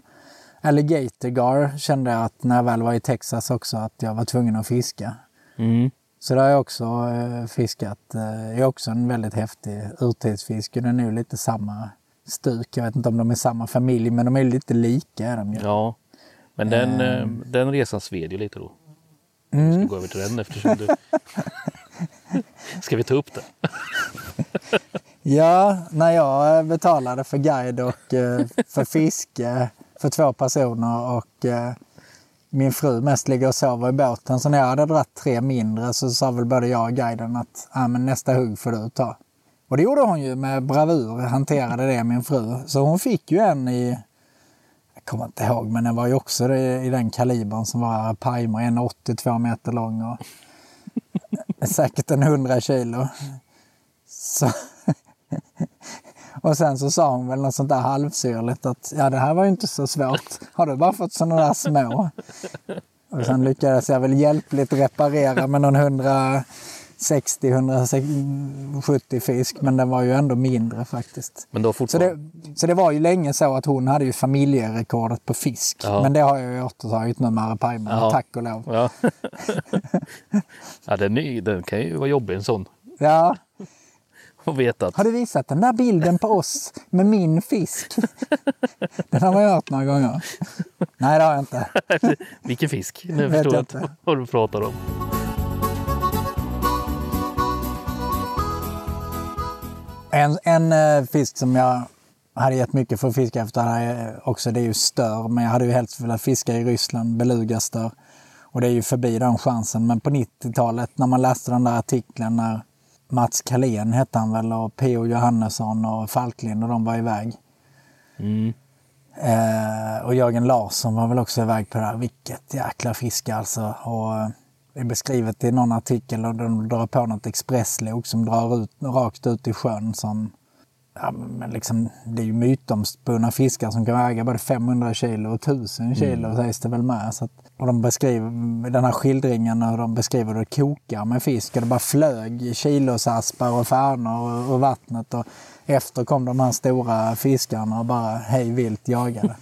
Alligator gar kände jag att när jag väl var i Texas också att jag var tvungen att fiska. Mm. Så det har jag också eh, fiskat. Eh, Det är också en väldigt häftig urtidsfisk. Den är nu lite samma stuk. Jag vet inte om de är samma familj, men de är lite lika. Är de ju. ja. Men den, eh, den resan sved ju lite då. Vi ska gå över till den eftersom du... Ska vi ta upp det? Ja, när jag eh, betalade för guide och eh, för fiske för två personer och eh, min fru mest ligger och sover i båten. Så när jag hade dragit tre mindre så sa väl både jag och guiden att ah, men nästa hugg får du ta. Och det gjorde hon ju med bravur, hanterade det min fru. Så hon fick ju en i, jag kommer inte ihåg, men den var ju också i, i den kalibern som var Paimer, 1,82 meter lång och säkert en 100 kilo. Så, och sen så sa hon väl något sånt där halvsyrligt att ja det här var ju inte så svårt. Har du bara fått sådana där små? Och sen lyckades jag väl hjälpligt reparera med någon 160-170 fisk men den var ju ändå mindre faktiskt. Men då Så det, så det var ju länge så att hon hade ju familjerekordet på fisk. Ja. Men det har jag ju återtagit nu med Arapaima, Ja. tack och lov. Ja. ja, den, är, den kan ju vara jobbig en sån. Ja, Och veta att... Har du visat den där bilden på oss med min fisk? Den har man hört några gånger. Nej, det har jag inte. Vilken fisk? Nu förstår jag inte vad du pratar om. En, en eh, fisk som jag hade gett mycket för att fiska efter här också, det är ju stör. Men jag hade ju helst velat fiska i Ryssland, belugastör. Och det är ju förbi den chansen. Men på 90-talet när man läste den där artikeln när Mats Kalén hette han väl och P.O. Johannesson och Falklind och de var iväg. Mm. Eh, och Jörgen Larsson var väl också iväg på det här. Vilket jäkla fiske alltså. Och eh, det är beskrivet i någon artikel och de drar på något expresslok som drar ut, rakt ut i sjön som Ja, men liksom, det är ju mytomspunna fiskar som kan väga både 500 kilo och 1000 kilo sägs det väl med. Så att, och de beskriver den här skildringen och de beskriver hur det kokar med fisk och det bara flög kilosaspar och färnor och, vattnet och efter kom de här stora fiskarna och bara hej vilt jagade.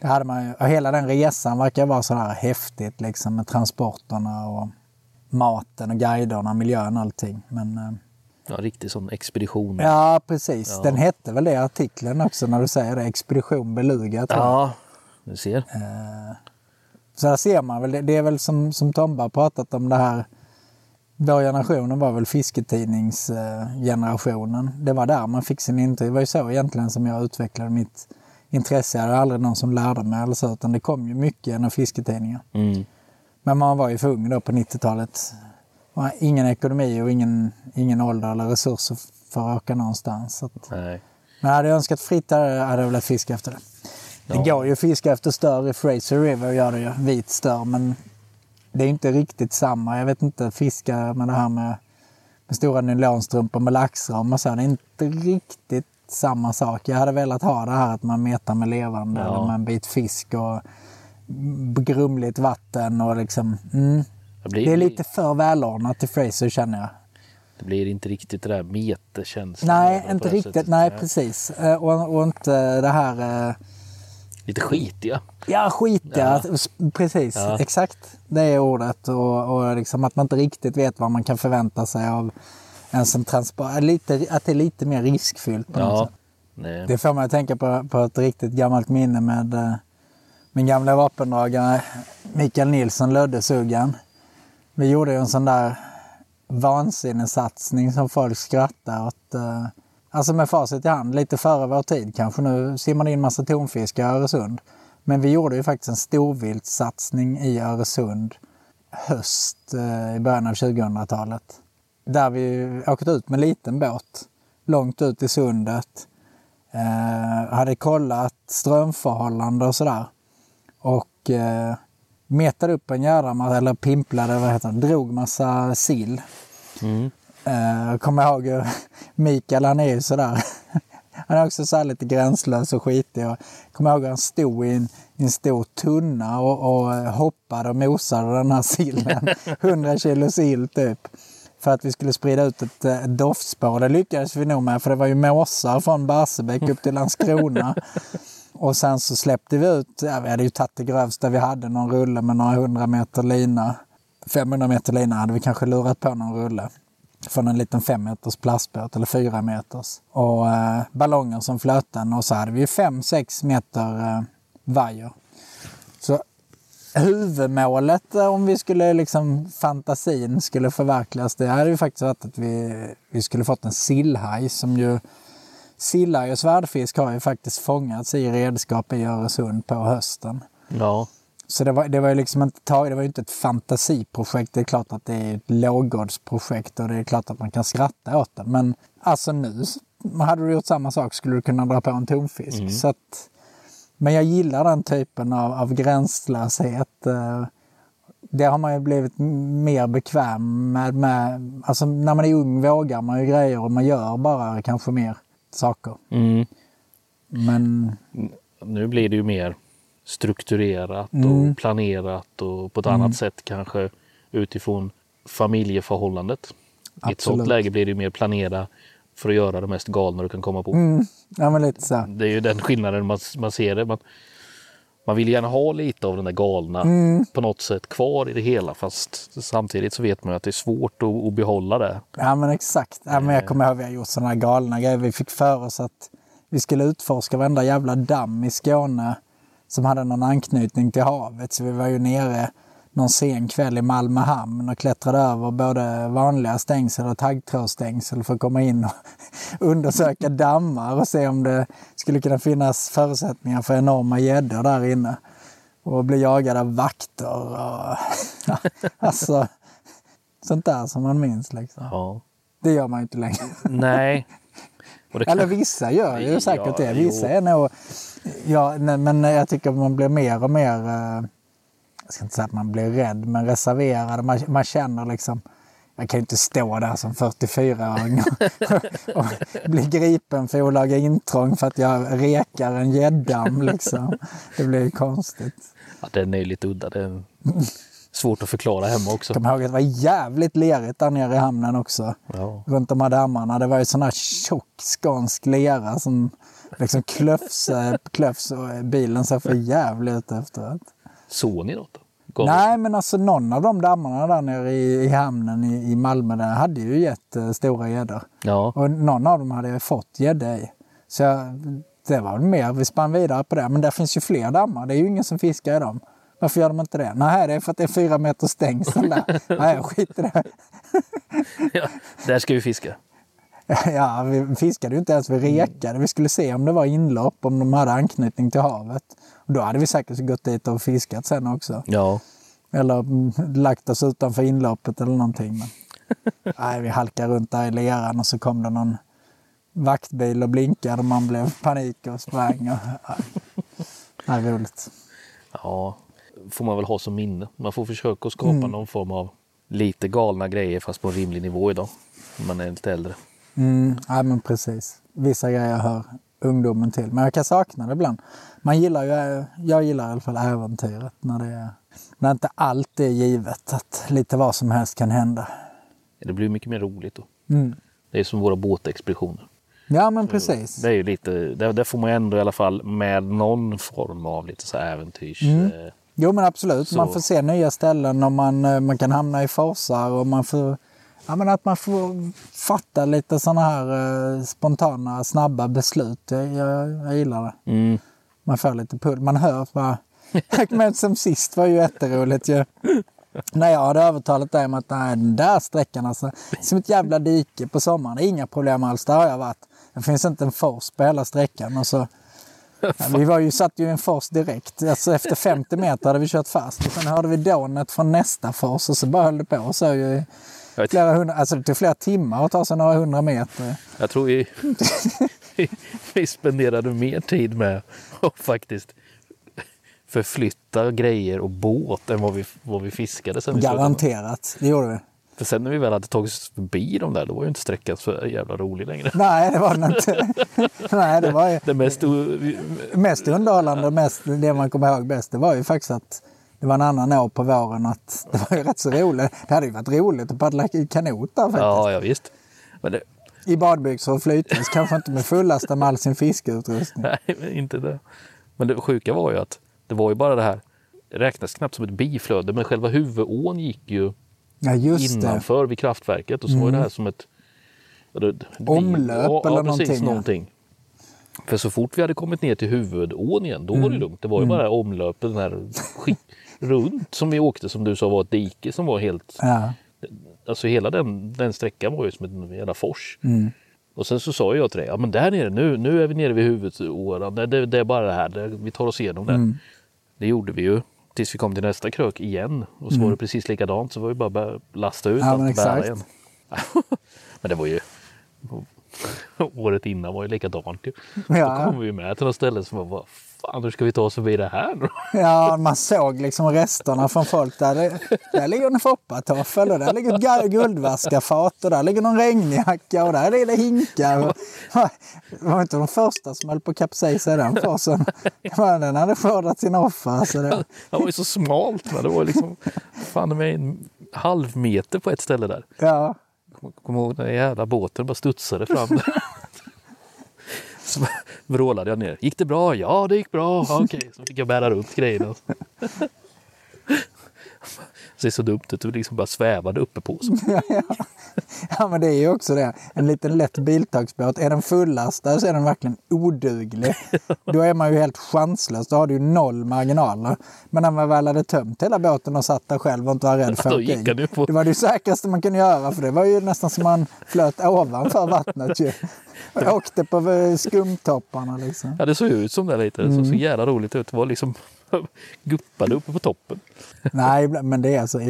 Det hade man och hela den resan verkar vara så här häftigt liksom med transporterna och maten och guiderna, miljön och allting. Men, eh, Ja, riktig sån expedition. Ja, precis. Ja. Den hette väl det artikeln också när du säger det. Expedition Beluga. Ja, du ser. Så där ser man väl. Det, är väl som, som Tomba har pratat om det här. Vår generation var väl fisketidningsgenerationen. Det var där man fick sin intryck. Det var ju så egentligen som jag utvecklade mitt intresse. Jag hade aldrig någon som lärde mig eller så, utan det kom ju mycket genom fisketidningar. Mm. Men man var ju för ung då på 90-talet. Man har ingen ekonomi och ingen, ingen ålder eller resurser för att åka någonstans. Så att, Nej. men hade jag önskat fritt hade hade jag velat fiska efter det. Det går ju att fiska efter stör i Fraser River, gör det ju. Vit stör, men det är inte riktigt samma. Jag vet inte, fiska med det här med, med stora nylonstrumpor med laxram och så. Det är inte riktigt samma sak. Jag hade velat ha det här att man metar med levande Ja. eller med en bit fisk och grumligt vatten och liksom... Mm, Det blir, Det är lite för välordnat till Fraser känner jag. det blir inte riktigt det där meterkänslan. Nej, inte riktigt. sättet. Nej, precis. Eh, Och, och inte det här... Lite skitiga. Ja, skitiga. Precis, Ja. exakt. Det är ordet. Och, och liksom att man inte riktigt vet vad man kan förvänta sig av en som transport. Lite, att det är lite mer riskfyllt på något Ja. sätt. Nej. Det får mig att tänka på, på ett riktigt gammalt minne med eh, min gamla vapendragare Mikael Nilsson, Löddesuggan. Vi gjorde ju en sån där vansinnesatsning som folk skrattar åt. Eh, alltså med facit i hand, lite före vår tid kanske. Nu simmar det in massa tonfisk i Öresund. Men vi gjorde ju faktiskt en storviltssatsning i Öresund höst eh, i början av 2000-talet. Där vi åkte ut med liten båt långt ut i sundet. Eh, hade kollat strömförhållande och sådär. Och eh, metade upp en jävla massa, eller pimplade, vad heter det, drog massa sill. Mm. Eh, kommer ihåg hur Mikael, han är ju sådär. Han är också så lite gränslös och skitig. Och kommer ihåg hur han stod i en, i en stor tunna och, och hoppade och mosade den här sillen. 100 kilo sill typ. För att vi skulle sprida ut ett, eh, ett doftspår. Det lyckades vi nog med för det var ju måsar från Barsebäck upp till Landskrona. Och sen så släppte vi ut, ja, vi hade ju tagit det grövsta vi hade, någon rulle med några hundra meter lina. 500 meter lina hade vi kanske lurat på någon rulle. Från en liten fem meters plastbåt eller fyra meters. Och eh, ballonger som flöten och så hade vi fem, sex meter eh, vajer. Så huvudmålet eh, om vi skulle liksom fantasin skulle förverkligas det hade ju faktiskt varit att vi, vi skulle fått en sillhaj som ju Sillhaj och svärdfisk har ju faktiskt fångats i redskap i Öresund på hösten. Ja. Så det var, det var ju liksom inte, tag- det var inte ett fantasiprojekt. Det är klart att det är ett lågoddsprojekt och det är klart att man kan skratta åt det. Men alltså nu, hade du gjort samma sak skulle du kunna dra på en tonfisk. Så att, men jag gillar den typen av, av gränslöshet. eh, Det har man ju blivit mer bekväm med, med. Alltså när man är ung vågar man ju grejer och man gör bara kanske mer saker. Mm. Men Nu blir det ju mer strukturerat Mm. och planerat och på ett annat sätt kanske utifrån familjeförhållandet. I ett Absolut. läge blir det mer planera för att göra det mest galna du kan komma på. Mm. ja, men lite så. Det är ju den skillnaden man, man ser det. Man, man vill gärna ha lite av den där galna Mm. på något sätt kvar i det hela fast samtidigt så vet man ju att det är svårt att, att behålla det. Ja men exakt. Ja, men jag kommer ihåg att vi har gjort sådana här galna grejer. Vi fick för oss att vi skulle utforska varenda jävla damm i Skåne som hade någon anknytning till havet. Så vi var ju nere någon sen kväll i Malmö hamn och klättrade över både vanliga stängsel och taggtrådsstängsel för att komma in och undersöka dammar och se om det skulle kunna finnas förutsättningar för enorma gäddor där inne. Och bli jagad av vakter och ja, alltså sånt där som man minns liksom. Ja. Det gör man ju inte längre. Nej. Kan- Eller vissa gör ju säkert Ja, det. Vissa jo. är nog... Ja, nej, men jag tycker man blir mer och mer... eh, Jag ska inte säga att man blir rädd, men reserverad. Man, man känner liksom... Jag kan ju inte stå där som 44-åring och, och bli gripen för olaga intrång för att jag rekar en gädddamm. Liksom. Det blir ju konstigt. Ja, den är ju lite udda. Det är svårt att förklara hemma också. Kommer ihåg att det var jävligt lerigt där nere i hamnen också. Ja. runt de här dammarna. Det var ju sån här tjock skånsk lera som liksom klöfs, eh, klöfs och bilen såg för jävligt ut efteråt. Såg ni något? då? Gav Nej, men alltså någon av de dammarna där nere i, i hamnen i, i Malmö där hade ju gett eh, stora gäddor. Ja. Och någon av dem hade jag fått gädda i. Så jag, det var väl mer, vi spann vidare på det. Men det finns ju fler dammar, det är ju ingen som fiskar i dem. Varför gör de inte det? Nej, det är för att det är fyra meter stängsel där. Nej, skiter i det. ja. Där ska vi fiska. Ja, vi fiskade ju inte ens, vi rekade. Vi skulle se om det var inlopp, om de hade anknytning till havet. Och då hade vi säkert gått dit och fiskat sen också. Ja. Eller mm, lagt oss utanför inloppet eller någonting. Men, nej, vi halkade runt där i leran och så kom det någon vaktbil och blinkade och man blev panik och sprang. Och, nej, nej, roligt. Ja. Får man väl ha som minne. Man får försöka skapa Mm. någon form av lite galna grejer fast på en rimlig nivå idag. När man är lite äldre. Mm, nej, men precis. Vissa grejer hör ungdomen till. Men jag kan sakna det ibland. Man gillar ju, jag gillar i alla fall äventyret när det är När inte allt är givet, att lite vad som helst kan hända. Det blir mycket mer roligt då. Mm. Det är som våra båtexpeditioner. Ja, men precis. Det är ju lite, där, där får man ändå i alla fall med någon form av lite så äventyrs... Mm. Eh, Jo, men absolut. Så- Man får se nya ställen och man, eh, man kan hamna i forsar och man får... Ja, men att man får fatta lite sådana här eh, spontana, snabba beslut. Jag, jag, jag gillar det. mm. Man får lite pull. Man hör vad... Men som sist var ju jätteroligt ju. När jag hade övertalat dig om att nej, den där sträckan alltså, som ett jävla dike på sommaren. Inga problem alls, där har jag varit. Det finns inte en fors på hela sträckan. Och så, ja, vi var ju, satt ju i en fors direkt. Alltså, efter 50 meter hade vi kört fast. Och sen hörde vi dånet från nästa fors och så bara höll det på. Så ju, flera hundra, alltså det tog flera timmar att ta sig några hundra meter. jag tror vi, vi spenderade mer tid med att faktiskt förflytta grejer och båt än vad vi, vad vi fiskade sen. vi. Garanterat, det gjorde vi. För sen när vi väl hade tagit oss förbi de där, då var ju inte sträckan så jävla rolig längre. Nej, det var det inte. Nej, det var ju... Det mest... mest underhållande och mest, det man kommer ihåg bäst, det var ju faktiskt att det var en annan år på våren att det var ju rätt så roligt. Det hade ju varit roligt att paddla i kanot där faktiskt. Ja, ja visst. Det, I badbyxor och flytväst, kanske inte med fullasta med all sin fiskeutrustning. nej, inte det. Men det sjuka var ju att det var ju bara det här, det räknas knappt som ett biflöde, men själva huvudån gick ju Ja, just det. innanför vid kraftverket och så var det här som ett... det- Omlöp ja, eller ja, precis, någonting. För så fort vi hade kommit ner till huvudån igen, då var det lugnt. Det var ju bara omlöpet, den här skit, runt som vi åkte, som du sa var ett dike som var helt... Ja. Alltså hela den, den sträckan var ju som en jävla fors. Mm. Och sen så sa jag till dig, ja men där nere nu, nu är vi nere vid huvudåran. Det, det, det är bara det här, det, vi tar oss igenom det. Mm. Det gjorde vi ju tills vi kom till nästa krök igen. Och så var det precis likadant, så var vi bara börja lasta ut Mm. Ja, allt bära igen. men det var ju... Året innan var ju likadant ju. Ja. Då kom vi med till något ställe som var, vad fan hur ska vi ta oss förbi det här ja, man såg liksom resterna från folk där. Det, där ligger en foppatoffel och där ligger ett guldvaskafat och där ligger någon regnjacka och där är det hinkar. Och, det var inte de första som höll på att kapsejsa i den. Men Den hade skördat sina offer. Så det, Det var ju så smalt. Men det var liksom fan med en halv meter på ett ställe där. ja, Kommer ihåg den jävla båten bara studsade fram. där. Så vrålade jag ner. Gick det bra? Ja, det gick bra. Okej, okay. så fick jag bära runt grejerna. Ser så dumt ut. Det liksom bara svävade uppe på. Så. Ja, men det är ju också det. En liten lätt biltagsbåt, är den fullastad så är den verkligen oduglig. Då är man ju helt chanslös. Då har du ju noll marginaler. Men när man väl hade tömt hela båten och satt där själv och inte var rädd för att åka på- Det var det säkraste man kunde göra för det var ju nästan som man flöt ovanför vattnet ju. Jag åkte på eh, skumtopparna liksom. Ja, det såg ut som det lite. Det såg så jävla roligt ut. Det var liksom guppade uppe på toppen. Nej, men det är alltså,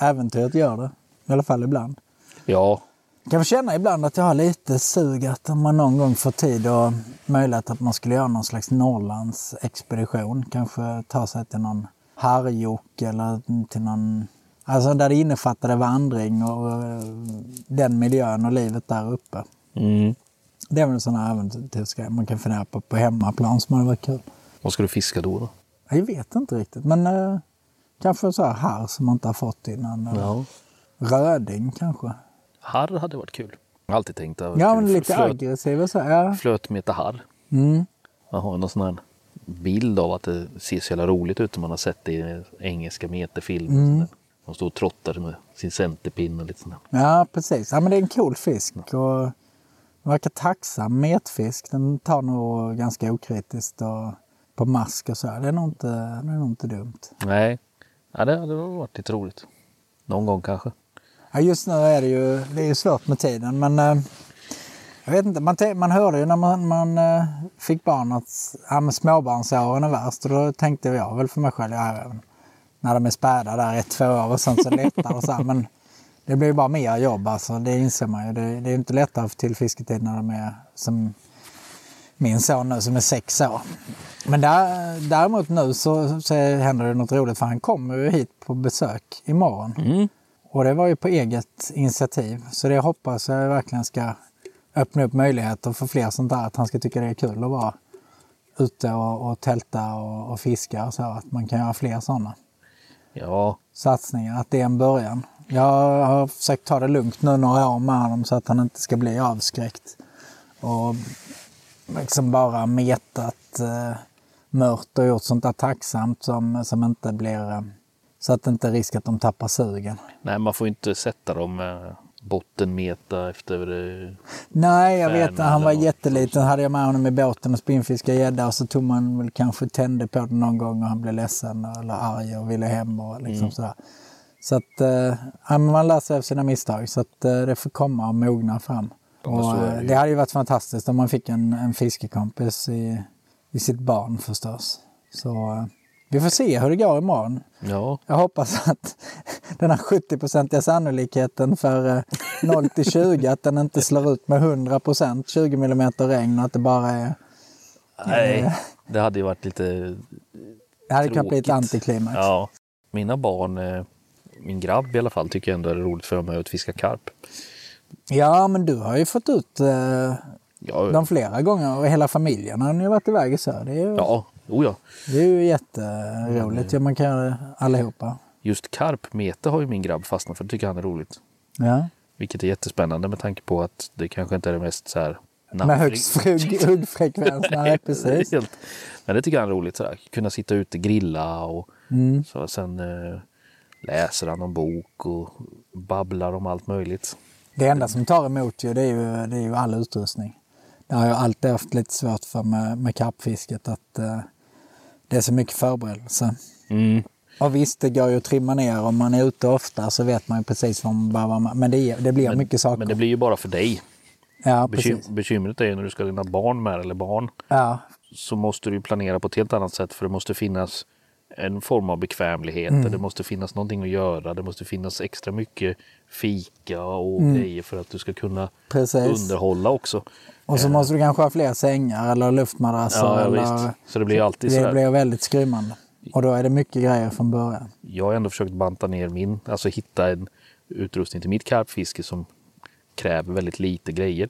äventyret gör det. I alla fall ibland. Ja, Jag kan känna ibland att jag har lite sug att om man någon gång får tid och möjlighet att man skulle göra någon slags Norrlands expedition. Kanske ta sig till någon Harjok eller till någon... Alltså där det innefattade vandring och den miljön och livet där uppe. mm. Det är väl sådana äventyrsgrejer man kan fundera på på hemmaplan som hade varit kul. vad ska du fiska då? då? Jag vet inte riktigt men eh, kanske så här harr som man inte har fått innan. eh, Ja. Röding kanske. Harr hade varit kul. Jag har alltid tänkt att det Ja men lite Flöt- aggressiv och så. Ja. Flötmeta harr. Mm. Man har någon sån här bild av att det ser så jävla roligt ut om man har sett det i engelska meterfilmer. Mm. Mm. De står och trottar med sin centerpinne och lite sånt där. Ja, precis. Ja, men det är en cool fisk. Och den verkar tacksam metfisk. Den tar nog ganska okritiskt och på mask och så. här. Det är nog inte, det är nog inte dumt. Nej, ja, det hade varit lite roligt. Någon gång kanske. Ja, just nu är det ju, det är ju svårt med tiden, men eh, jag vet inte. Man, man hörde ju när man, man eh, fick barn att ja, men småbarnsåren är värst. Och då tänkte jag väl för mig själv, ja, när de är späda där ett, två år och sen så lättare och så här. Men det blir ju bara mer jobb alltså. Det inser man ju. Det, det är inte lättare till fisketid när de är som min son nu som är sex år. Men där, däremot nu så, så händer det något roligt för han kommer ju hit på besök imorgon. Mm. Och det var ju på eget initiativ. Så det hoppas jag verkligen ska öppna upp möjligheter för fler sånt där. Att han ska tycka det är kul att vara ute och, och tälta och, och fiska och så. Att man kan göra fler sådana. Ja, satsningar, att det är en början. Jag har försökt ta det lugnt nu några år med honom så att han inte ska bli avskräckt. Och liksom bara metat eh, mört och gjort sånt där tacksamt som, som inte blir... Eh, så att det inte är risk att de tappar sugen. nej man får inte sätta dem med bottenmeta efter... eh, Nej, jag vet Han var något. jätteliten. hade jag med honom i båten och spinnfiskade gädda och så tog man väl kanske tände på det någon gång och han blev ledsen eller arg och ville hem och liksom Mm. sådär. Så att eh, man lär sig av sina misstag så att eh, det får komma och mogna fram. Och, är det eh, ju. det hade ju varit fantastiskt om man fick en, en fiskekompis i, i sitt barn förstås. Så eh, vi får se hur det går imorgon. Ja, Jag hoppas att den här 70-procentiga sannolikheten för eh, 0 till 20, att den inte slår ut med 100 procent 20 mm regn och att det bara är... nej. Det hade ju varit lite... Det hade kunnat bli ett antiklimax. Ja. Mina barn, eh, min grabb i alla fall, tycker ändå det är roligt för dem att fiska karp. Ja, men du har ju fått ut eh, Ja, dem flera gånger och hela familjen har ju varit iväg så. Det är ju, ja, oh ja. det är ju jätteroligt. Ja, man kan göra det allihopa. Just karpmete har ju min grabb fastnat för. Det tycker han är roligt. Ja. Vilket är jättespännande med tanke på att det kanske inte är det mest så här... Med högst huggfrekvens. Nej, precis. Helt. Men det tycker han är roligt. Så där. Kunna sitta ute, grilla och Mm. så sen eh, läser han någon bok och babblar om allt möjligt. Det enda som tar emot ju, det är ju, det är ju all utrustning. Det har jag alltid haft lite svårt för med, med kappfisket, att eh, det är så mycket förberedelse. Mm. Och visst, det går ju att trimma ner. Om man är ute ofta så vet man ju precis vad man behöver. Men det, det blir mycket saker. Men det blir ju bara för dig. ja, Bekym bekymret är ju när du ska ha dina barn med eller barn. Ja, så måste du planera på ett helt annat sätt för det måste finnas en form av bekvämlighet. Mm. Det måste finnas någonting att göra. Det måste finnas extra mycket fika och Mm. grejer för att du ska kunna precis. underhålla också. Och så måste du kanske ha fler sängar eller luftmadrasser. Ja, eller, visst. Så det blir alltid det sådär. blir väldigt skrymmande. Och då är det mycket grejer från början. Jag har ändå försökt banta ner min, alltså hitta en utrustning till mitt karpfiske som kräver väldigt lite grejer.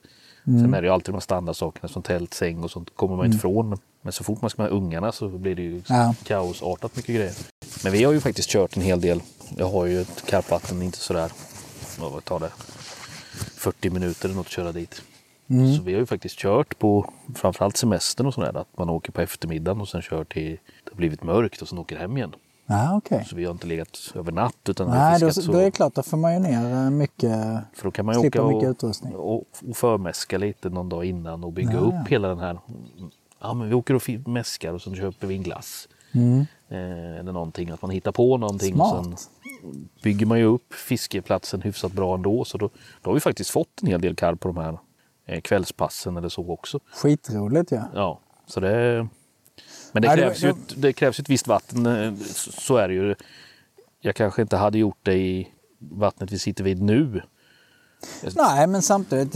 Mm. Sen är det ju alltid de här standardsakerna som tält, säng och sånt kommer man inte ifrån. Men, men så fort man ska med ungarna så blir det ju Ja. kaosartat mycket grejer. Men vi har ju faktiskt kört en hel del. Jag har ju ett karpvatten, inte sådär, vad tar det, 40 minuter eller något att köra dit. Mm. Så vi har ju faktiskt kört på framförallt semestern och sådär. Att man åker på eftermiddagen och sen kör till det har blivit mörkt och sen åker hem igen. Ja, okej. Så vi har inte legat över natt utan Nej, då, så. då är det klart, då får man ju ner eh, mycket. För då kan man ju åka mycket och, utrustning. och, och förmäska lite någon dag innan och bygga Ja, upp ja. hela den här. Ja men vi åker och mäskar och sen köper vi en glass. Mm. Eh, eller någonting, att man hittar på någonting Smart. och sen bygger man ju upp fiskeplatsen hyfsat bra ändå. Så då, då har vi faktiskt fått en hel del karp på de här eh, kvällspassen eller så också. Skitroligt ja. Ja, så det... Men det krävs, ju ett, det krävs ett visst vatten. eh, så- är det ju. Jag kanske inte hade gjort det i vattnet vi sitter vid nu. Nej, men samtidigt,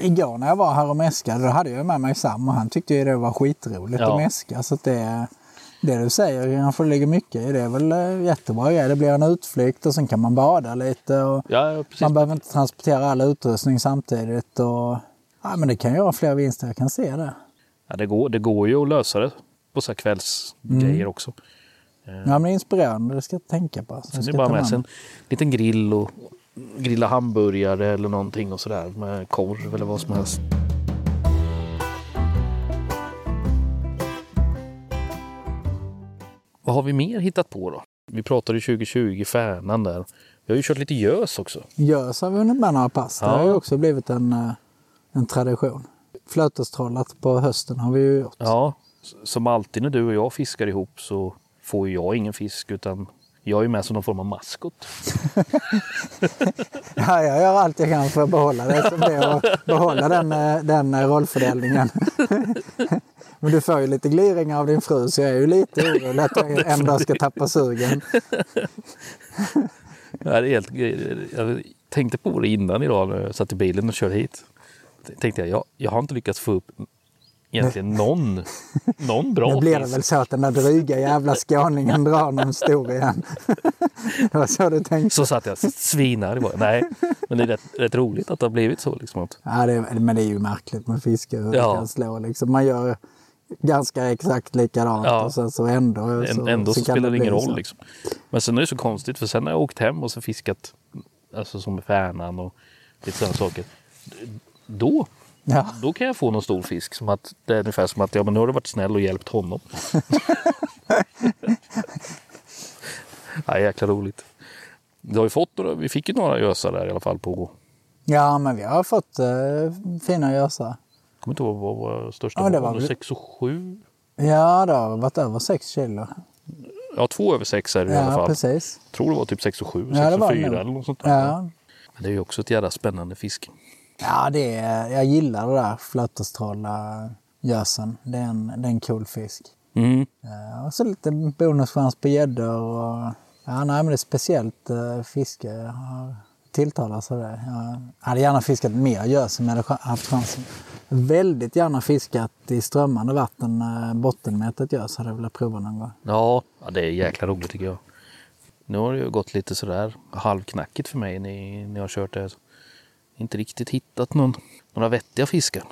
igår när jag var här och mäskade, då hade jag med mig Sam och han tyckte ju det var skitroligt Ja. att mäska. Så att det, det du säger kanske ligger mycket i. Det är väl eh, jättebra grej. Det blir en utflykt och sen kan man bada lite. Och Ja, ja, man behöver inte transportera all utrustning samtidigt. Och, ja, men det kan göra fler vinster, jag kan se det. Ja, det, går, det går ju att lösa det på så kvällsgrejer Mm. också. Ja, men är inspirerande, det ska jag tänka på. Sen är det bara ta med sig en liten grill och grilla hamburgare eller någonting och sådär med korv eller vad som helst. Vad har vi mer hittat på då? Vi pratade 2020 Färnan där. Vi har ju kört lite gös också. Gös har vi hunnit med några pass. Det Ja. har ju också blivit en, eh, en tradition. Flötestrollat på hösten har vi ju gjort. Ja, som alltid när du och jag fiskar ihop så får jag ingen fisk utan jag är med som någon form av maskot. Ja, jag gör allt jag kan för att behålla det. Som det och behålla den, eh, den eh, rollfördelningen. Men du får ju lite gliringar av din fru så jag är ju lite orolig att jag en dag ska tappa sugen. Det är helt, jag tänkte på det innan idag när jag satt i bilen och körde hit. Tänkte jag, jag, jag har inte lyckats få upp egentligen någon, någon bra Nu blir det väl så att den där dryga jävla skåningen drar någon stor igen. Det var så du tänkte? Så satt jag svinar bara. Nej, men det är rätt, rätt roligt att det har blivit så. Liksom att, Ja, det, men det är ju märkligt med fiske hur Ja. det kan slå. Liksom. Man gör ganska exakt likadant. Ja. Och sen så ändå, så, Än- Ändå så, kan spelar det ingen så. roll. Liksom. Men sen är det så konstigt för sen har jag åkt hem och så fiskat alltså som med färnan och lite sådana saker. Då, Ja. då kan jag få någon stor fisk. Som att, det är ungefär som att ja, men nu har du varit snäll och hjälpt honom. ja, jäkla roligt. Du har ju fått några, vi fick ju några gösar där i alla fall på ja, men vi har fått eh, fina gösar. Jag kommer inte ihåg vad vår största Ja, det var. var var väl- 6 och 7. Ja, det har varit över 6 kilo. Ja, två över sex är det i alla Ja, fall. precis. Jag tror det var typ 6 och 7, 6 Ja, och var det 4 nog. eller något sånt där. Ja, Men det är ju också ett jävla spännande fiske. Ja det är, jag gillar det där flötestråla gösen. Det är en, det är en cool fisk. Mm. Ja, och så lite bonuschans på gäddor och... Ja, nej, men det är speciellt uh, fiske. Jag tilltalas av det. Jag hade gärna fiskat mer gös om jag hade haft chansen. Väldigt gärna fiskat i strömmande vatten, uh, bottenmätet gös hade jag velat prova någon gång. Ja, ja, det är jäkla roligt tycker jag. Nu har det ju gått lite sådär halvknackigt för mig när jag har kört det. Inte riktigt hittat någon, några vettiga fiskar.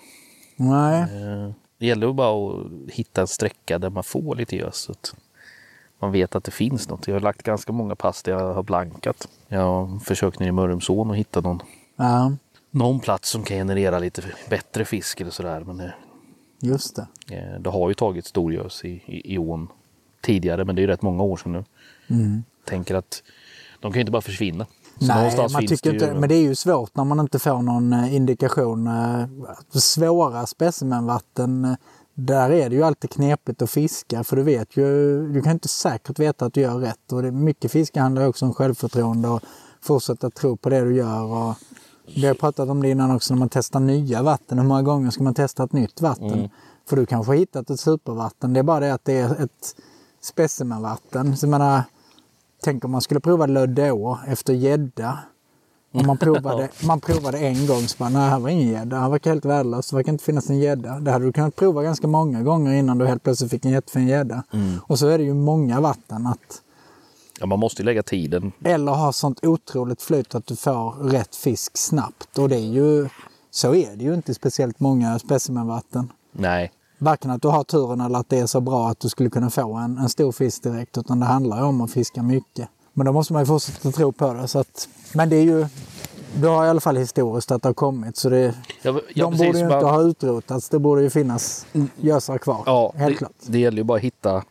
Nej, Eh, Det gäller bara att hitta en sträcka där man får lite gös. så att Man vet att det finns något. Jag har lagt ganska många pass där jag har blankat. Jag har försökt ner i Mörrumsån och hitta någon, ja, någon plats som kan generera lite bättre fisk eller sådär. Men eh, just det. Eh, Det har ju tagit storgös i, i, i ån tidigare, men det är ju rätt många år sedan nu. Mm. Tänker att de kan ju inte bara försvinna. Så Nej, man tycker inte, ju... men det är ju svårt när man inte får någon eh, indikation. eh, Svåra specimenvatten, där är det ju alltid knepigt att fiska för du vet ju, du kan inte säkert veta att du gör rätt. Och det, mycket fiske handlar också om självförtroende och fortsätta tro på det du gör. Och vi har pratat om det innan också när man testar nya vatten. Hur många gånger ska man testa ett nytt vatten? Mm. För du kanske har hittat ett supervatten. Det är bara det att det är ett specimenvatten. Så jag menar, Tänk om man skulle prova Löddeå efter gädda. Om man provade, man provade en gång så bara, nej här var ingen gädda. Han verkar helt värdelös. Det verkar inte finnas en gädda. Det hade du kunnat prova ganska många gånger innan du helt plötsligt fick en jättefin gädda. Och så är det ju många vatten att Ja, man måste ju lägga tiden. eller ha sånt otroligt flyt att du får rätt fisk snabbt. Och det är ju, så är det ju inte speciellt många specimenvatten. Nej, Varken att du har turen eller att det är så bra att du skulle kunna få en, en stor fisk direkt. Utan det handlar ju om att fiska mycket. Men då måste man ju fortsätta tro på det. Så att, men det är ju... Du har i alla fall historiskt att det har kommit. Så det, ja, ja, de precis, borde ju man- inte ha utrotats. Det borde ju finnas gösar kvar. Ja, helt det, klart. det gäller ju bara att hitta...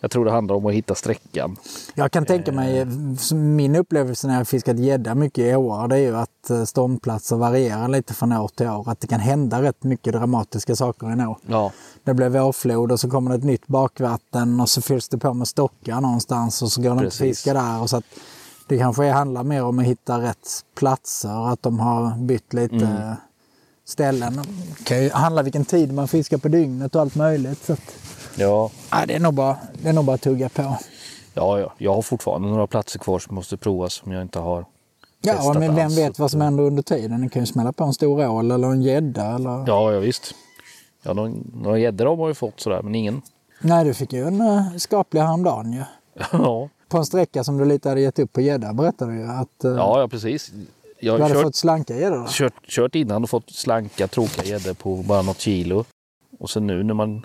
Jag tror det handlar om att hitta sträckan. Jag kan tänka mig, Eh. min upplevelse när jag fiskat gädda mycket i åar, det är ju att eh, ståndplatser varierar lite från år till år. Att det kan hända rätt mycket dramatiska saker i en å. Ja, Det blir vårflod och så kommer det ett nytt bakvatten och så fylls det på med stockar någonstans och så går det inte att fiska där. Och så att det kanske handlar mer om att hitta rätt platser, att de har bytt lite Mm. ställen. Det kan ju handla vilken tid man fiskar på dygnet och allt möjligt. Så att, ja, ja, det, är nog bara, det är nog bara att tugga på. ja, ja. Jag har fortfarande några platser kvar som måste provas som jag inte har Ja, men vem alls. vet vad som händer under tiden? Ni kan ju smälla på en stor ål eller en gädda. Eller... Ja, ja visst. Ja, några, gäddor har man ju fått sådär, men ingen. Nej, du fick ju en uh, skaplig häromdagen ju. ja, På en sträcka som du lite hade gett upp på gädda berättade du ju att uh, ja, ja, precis. Jag du hade kört, fått slanka gäddor. kört, kört innan och fått slanka, tråkiga gäddor på bara något kilo. Och sen nu när man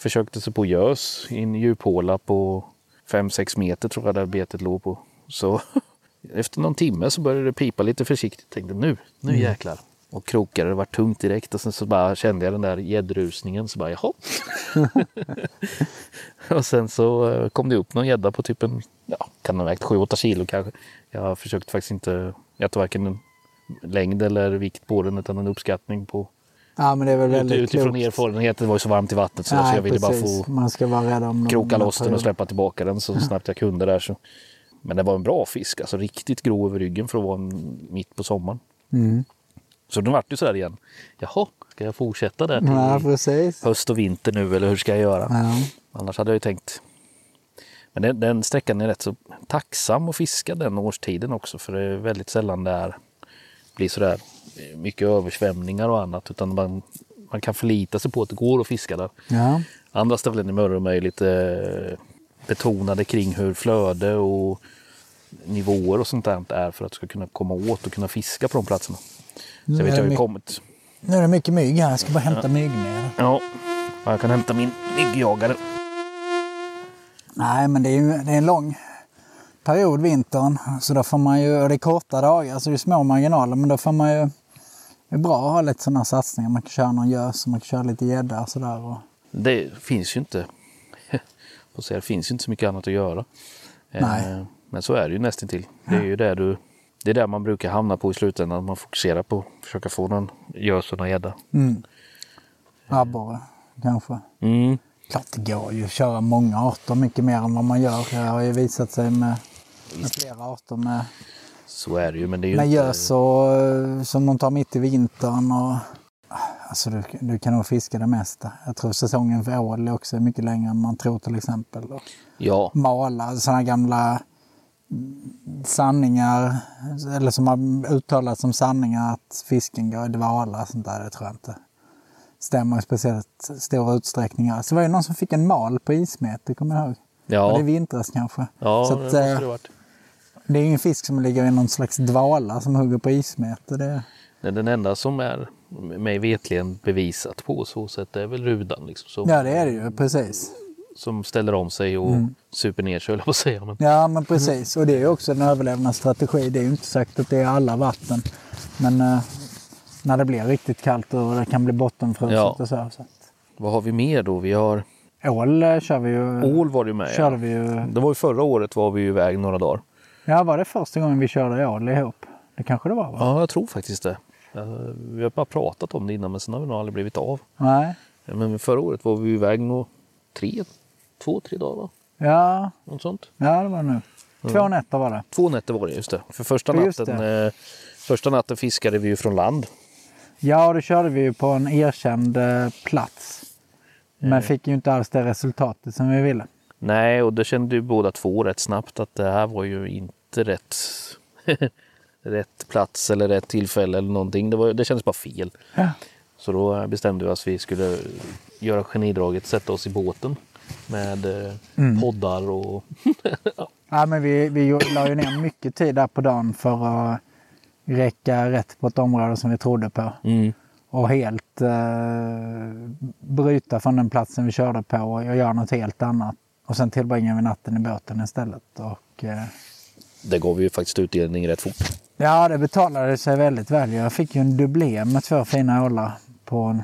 försökte sig på gös i en djuphåla på 5-6 meter tror jag där betet låg på. Så efter någon timme så började det pipa lite försiktigt. Tänkte nu, nu jäklar. Och krokade, det var tungt direkt och sen så bara kände jag den där gäddrusningen så bara jaha. och sen så eh, kom det upp någon gädda på typ en, ja kan ha vägt 7-8 kilo kanske. Jag har försökt faktiskt inte, jag tar varken en längd eller vikt på den utan en uppskattning på Ja, men det är väl väldigt utifrån klokt. erfarenhet. Det var ju så varmt i vattnet så, så Nej, jag ville precis. bara få Man ska vara rädd om kroka loss den och släppa tillbaka den så snabbt jag kunde där. Så. Men det var en bra fisk, alltså riktigt grov över ryggen för att vara mitt på sommaren. Mm. Så nu vart det så här igen. Jaha, ska jag fortsätta där till Ja, höst och vinter nu eller hur ska jag göra? Ja. Annars hade jag ju tänkt. Men den, den sträckan är rätt så tacksam att fiska den årstiden också för det är väldigt sällan det är, blir sådär mycket översvämningar och annat utan man, man kan förlita sig på att det går att fiska där. Ja. Andra ställen i Mörrum är lite eh, betonade kring hur flöde och nivåer och sånt där är för att du ska kunna komma åt och kunna fiska på de platserna. Så Nu jag vet är jag my- kommit. Nu är det mycket mygg här. Jag ska bara hämta. Ja, Ja, jag kan hämta min myggjagare. Nej, men det är ju det är en lång period, vintern. Så då får man ju, och det är korta dagar, så det är små marginaler. Men då får man ju, det är bra att ha lite sådana satsningar. Man kan köra någon gös och man kan köra lite gädda och sådär. Och, Det finns ju inte. Säga, det finns ju inte så mycket annat att göra. Eh, Nej. Men så är det ju nästintill. Det är ju där du det är där man brukar hamna på i slutändan. Man fokuserar på att försöka få någon gös och någon gädda. mm. Abborre kanske. Mm. Klart det går ju att köra många arter mycket mer än vad man gör. Det har ju visat sig med, med flera arter med, Så är det ju. Men det är ju med inte... gös och, eh, som man tar mitt i vintern. Och, alltså du, du kan nog fiska det mesta. Jag tror säsongen för ål är också mycket längre än man tror till exempel. Och Ja, mala sådana gamla sanningar, eller som har uttalats som sanningar att fisken går i dvala. Sånt där, det tror jag inte stämmer i speciellt stor utsträckning. Så det var ju någon som fick en mal på ismet, det kommer jag ihåg. ja, Och det är vintras kanske. ja så det att, måste eh, det varit. Det är ju ingen fisk som ligger i någon slags dvala som hugger på ismet. Och Det, är den enda som är mig vetligen bevisat på så sätt är väl rudan. Liksom, som, ja, det är det ju, precis. som ställer om sig och Mm. super ner sig på säga. Men, Ja, men precis. Och det är ju också en överlevnadsstrategi. Det är ju inte sagt att det är alla vatten. Men eh, när det blir riktigt kallt och det kan bli bottenfruset Ja. och så. här, så. att- vad har vi mer då? Vi har Ål eh, kör vi ju. ål var ju med. körde Ja. vi ju. Det var ju förra året var vi ju iväg några dagar. Ja, var det första gången vi körde ål ihop? Det kanske det var va? Ja, jag tror faktiskt det. Eh, Vi har bara pratat om det innan men sen har vi nog aldrig blivit av. Nej. Men förra året var vi iväg nog tre, två, tre dagar va? Ja, Något sånt. ja det var det nu. Två nätter var det. Två nätter var det just det. För första Ja, natten, eh, första natten fiskade vi ju från land. Ja, och då körde vi ju på en erkänd eh, plats. Men fick ju inte alls det resultatet som vi ville. Nej, och det kände ju båda två rätt snabbt att det här var ju inte rätt, rätt plats eller rätt tillfälle eller någonting. Det, var, det kändes bara fel. Ja. Så då bestämde vi oss att vi skulle göra genidraget, sätta oss i båten med eh, Mm. poddar och Ja, men vi, vi la ju ner mycket tid där på dagen för att räcka rätt på ett område som vi trodde på. mm, Och helt eh, bryta från den platsen vi körde på och göra något helt annat. Och sen tillbringade vi natten i båten istället. Och, eh, det gav ju faktiskt utdelning rätt fort. ja, det betalade sig väldigt väl. Jag fick ju en dubblé med två fina ålar på en,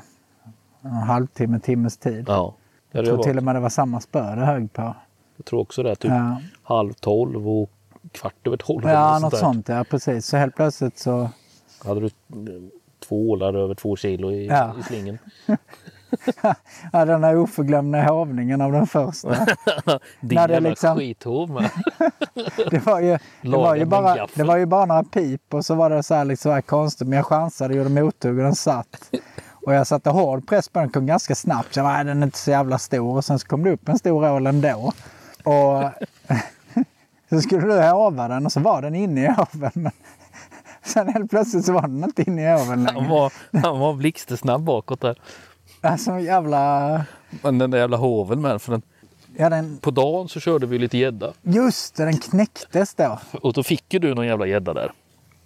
en halvtimme, timmes tid. Ja, ja Jag tror till och med det var samma spö det högg på. jag tror också det. Typ Ja, halv tolv och kvart över tolv. ja något där. sånt. Ja, precis. Så helt plötsligt så... Hade du två ålar över två kilo i, Ja. i slingen. Ja, den där oförglömda hovningen av den första. Din När det jävla liksom- skithov. Det var ju, det var ju, bara, det var ju bara några pip och så var det så här, liksom så här konstigt. Men jag chansade, gjorde mothugg och den satt. Och jag satte hård press på den, kom ganska snabbt. Så jag bara, "Nej, den är inte så jävla stor. Och sen så kom det upp en stor ål ändå. Och så skulle du hova den och så var den inne i hoven. Men sen helt plötsligt så var den inte inne i hoven Han längre. var, han var blixtsnabb bakåt där. Alltså jävla... Men den där jävla hoven med. För den, Ja, den, på dagen så körde vi lite gädda. just det, den knäcktes då. Och då fick ju du någon jävla gädda där.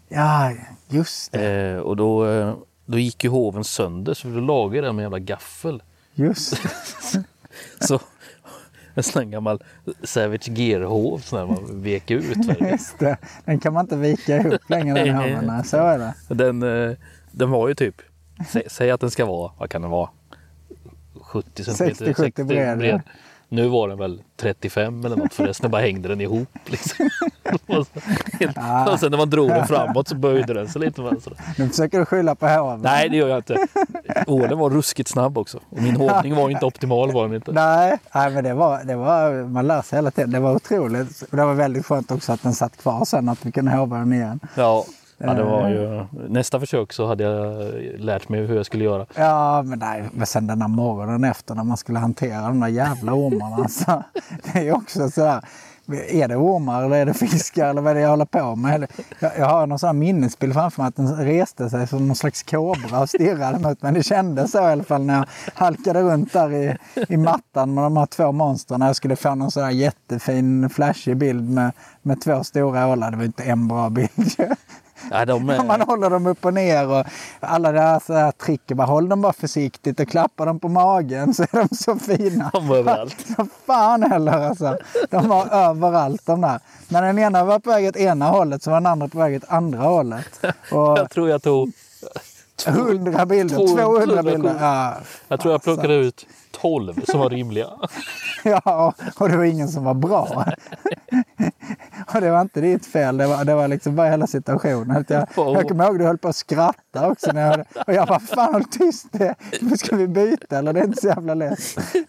Ja, just det. Eh, och då, eh, då gick ju hoven sönder så du lagade den med en jävla gaffel. Just det. Så en sån här gammal Savage Gear-hov här man vek ut. Just det. Den kan man inte vika ihop längre den hoven. Nej, Så är det. Den, eh, den var ju typ, sä, säg att den ska vara, vad kan den vara? 70 centimeter. 60-70 bred, ja. Nu var den väl 35 eller något för resten bara hängde den ihop. Liksom. och, Ah. och sen när man drog den framåt så böjde den sig lite. Nu försöker du skylla på hoven. Nej det gör jag inte. Ålen var ruskigt snabb också. Och min hovning var inte optimal var den inte. Nej, nej men det var, det var, man lär sig hela tiden. Det var otroligt. Det var väldigt skönt också att den satt kvar sen, att vi kunde hova den igen. Ja, ja det var ju, nästa försök så hade jag lärt mig hur jag skulle göra. Ja, men nej, men sen den där morgonen efter när man skulle hantera de där jävla ormarna. Alltså, det är också sådär. Är det ormar eller är det fiskar eller vad är det jag håller på med? Jag, jag har någon sån minnesbild framför mig att den reste sig som någon slags kobra och stirrade mot mig. Det kändes så i alla fall när jag halkade runt där i, i mattan med de här två monstren. Jag skulle få någon sån här jättefin flashig bild med, med två stora ålar. Det var inte en bra bild. Ja, de är... Man håller dem upp och ner och alla så här trick. Bara, håll dem bara försiktigt och klappa dem på magen så är de så fina. De var överallt. Så fan heller alltså. De var överallt de där. När den ena var på väg åt ena hållet så var den andra på väg åt andra hållet. Och Jag tror jag tog... 100 bilder, 200 200 bilder. Ja, Jag tror jag plockade ut 12 som var rimliga. ja, och det var ingen som var bra. Och det var inte ditt fel, det var, det var liksom bara hela situationen. Jag, jag kommer ihåg att du höll på att skratta också. När jag, hörde- och jag bara, fan håll tyst, det, ska vi byta eller? Det är inte så jävla lätt.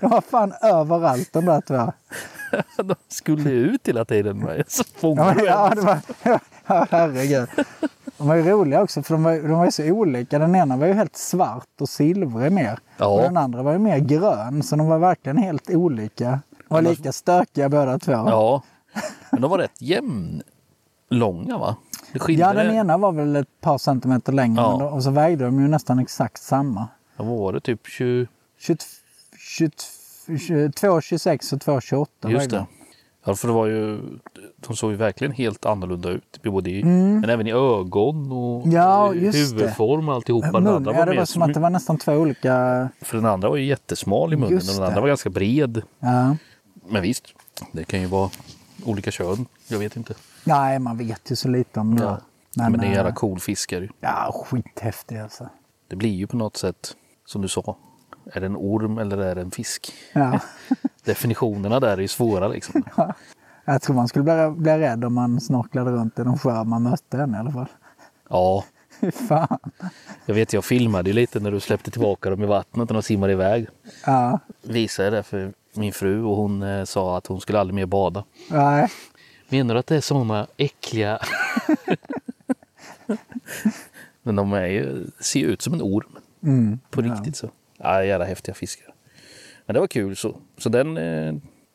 De var fan överallt de där två. De skulle ju ut hela tiden. Så Ja, ja, det var, ja, herregud. De var ju roliga också för de var, de var ju så olika. Den ena var ju helt svart och silvrig mer. Ja. Och den andra var ju mer grön. Så de var verkligen helt olika. De var lika stökiga båda två. Ja, men de var rätt jämnlånga va? Ja, den ena var väl ett par centimeter längre. Ja. Och så vägde de ju nästan exakt samma. Vad var det? Typ 20... 22, 22 26 och 2,28 Just det. Ja, för det var ju... De såg ju verkligen helt annorlunda ut. Både i, Mm. Men även i ögon och Ja, huvudform och alltihopa. Den Mun, andra ja, det var som att det var nästan två olika... För den andra var ju jättesmal i munnen Just och den det. andra var ganska bred. Ja. Men visst, det kan ju vara olika kön. Jag vet inte. Nej, man vet ju så lite om det. Ja. Men, det är jävla cool fisk är det ju. Ja, skithäftig alltså. Det blir ju på något sätt, som du sa, är det en orm eller är det en fisk? Ja. Definitionerna där är ju svåra liksom. Jag tror man skulle bli, bli rädd om man snorklade runt i någon sjö man mötte den i alla fall. Ja, fan. jag vet jag filmade ju lite när du släppte tillbaka dem i vattnet och de simmade iväg. Ja, Visade det för min fru och hon eh, sa att hon skulle aldrig mer bada. nej. Menar du att det är såna äckliga... Men de är ju, ser ut som en orm. Mm. På riktigt så. Ja, jävla häftiga fiskar. Men det var kul så. Så den eh,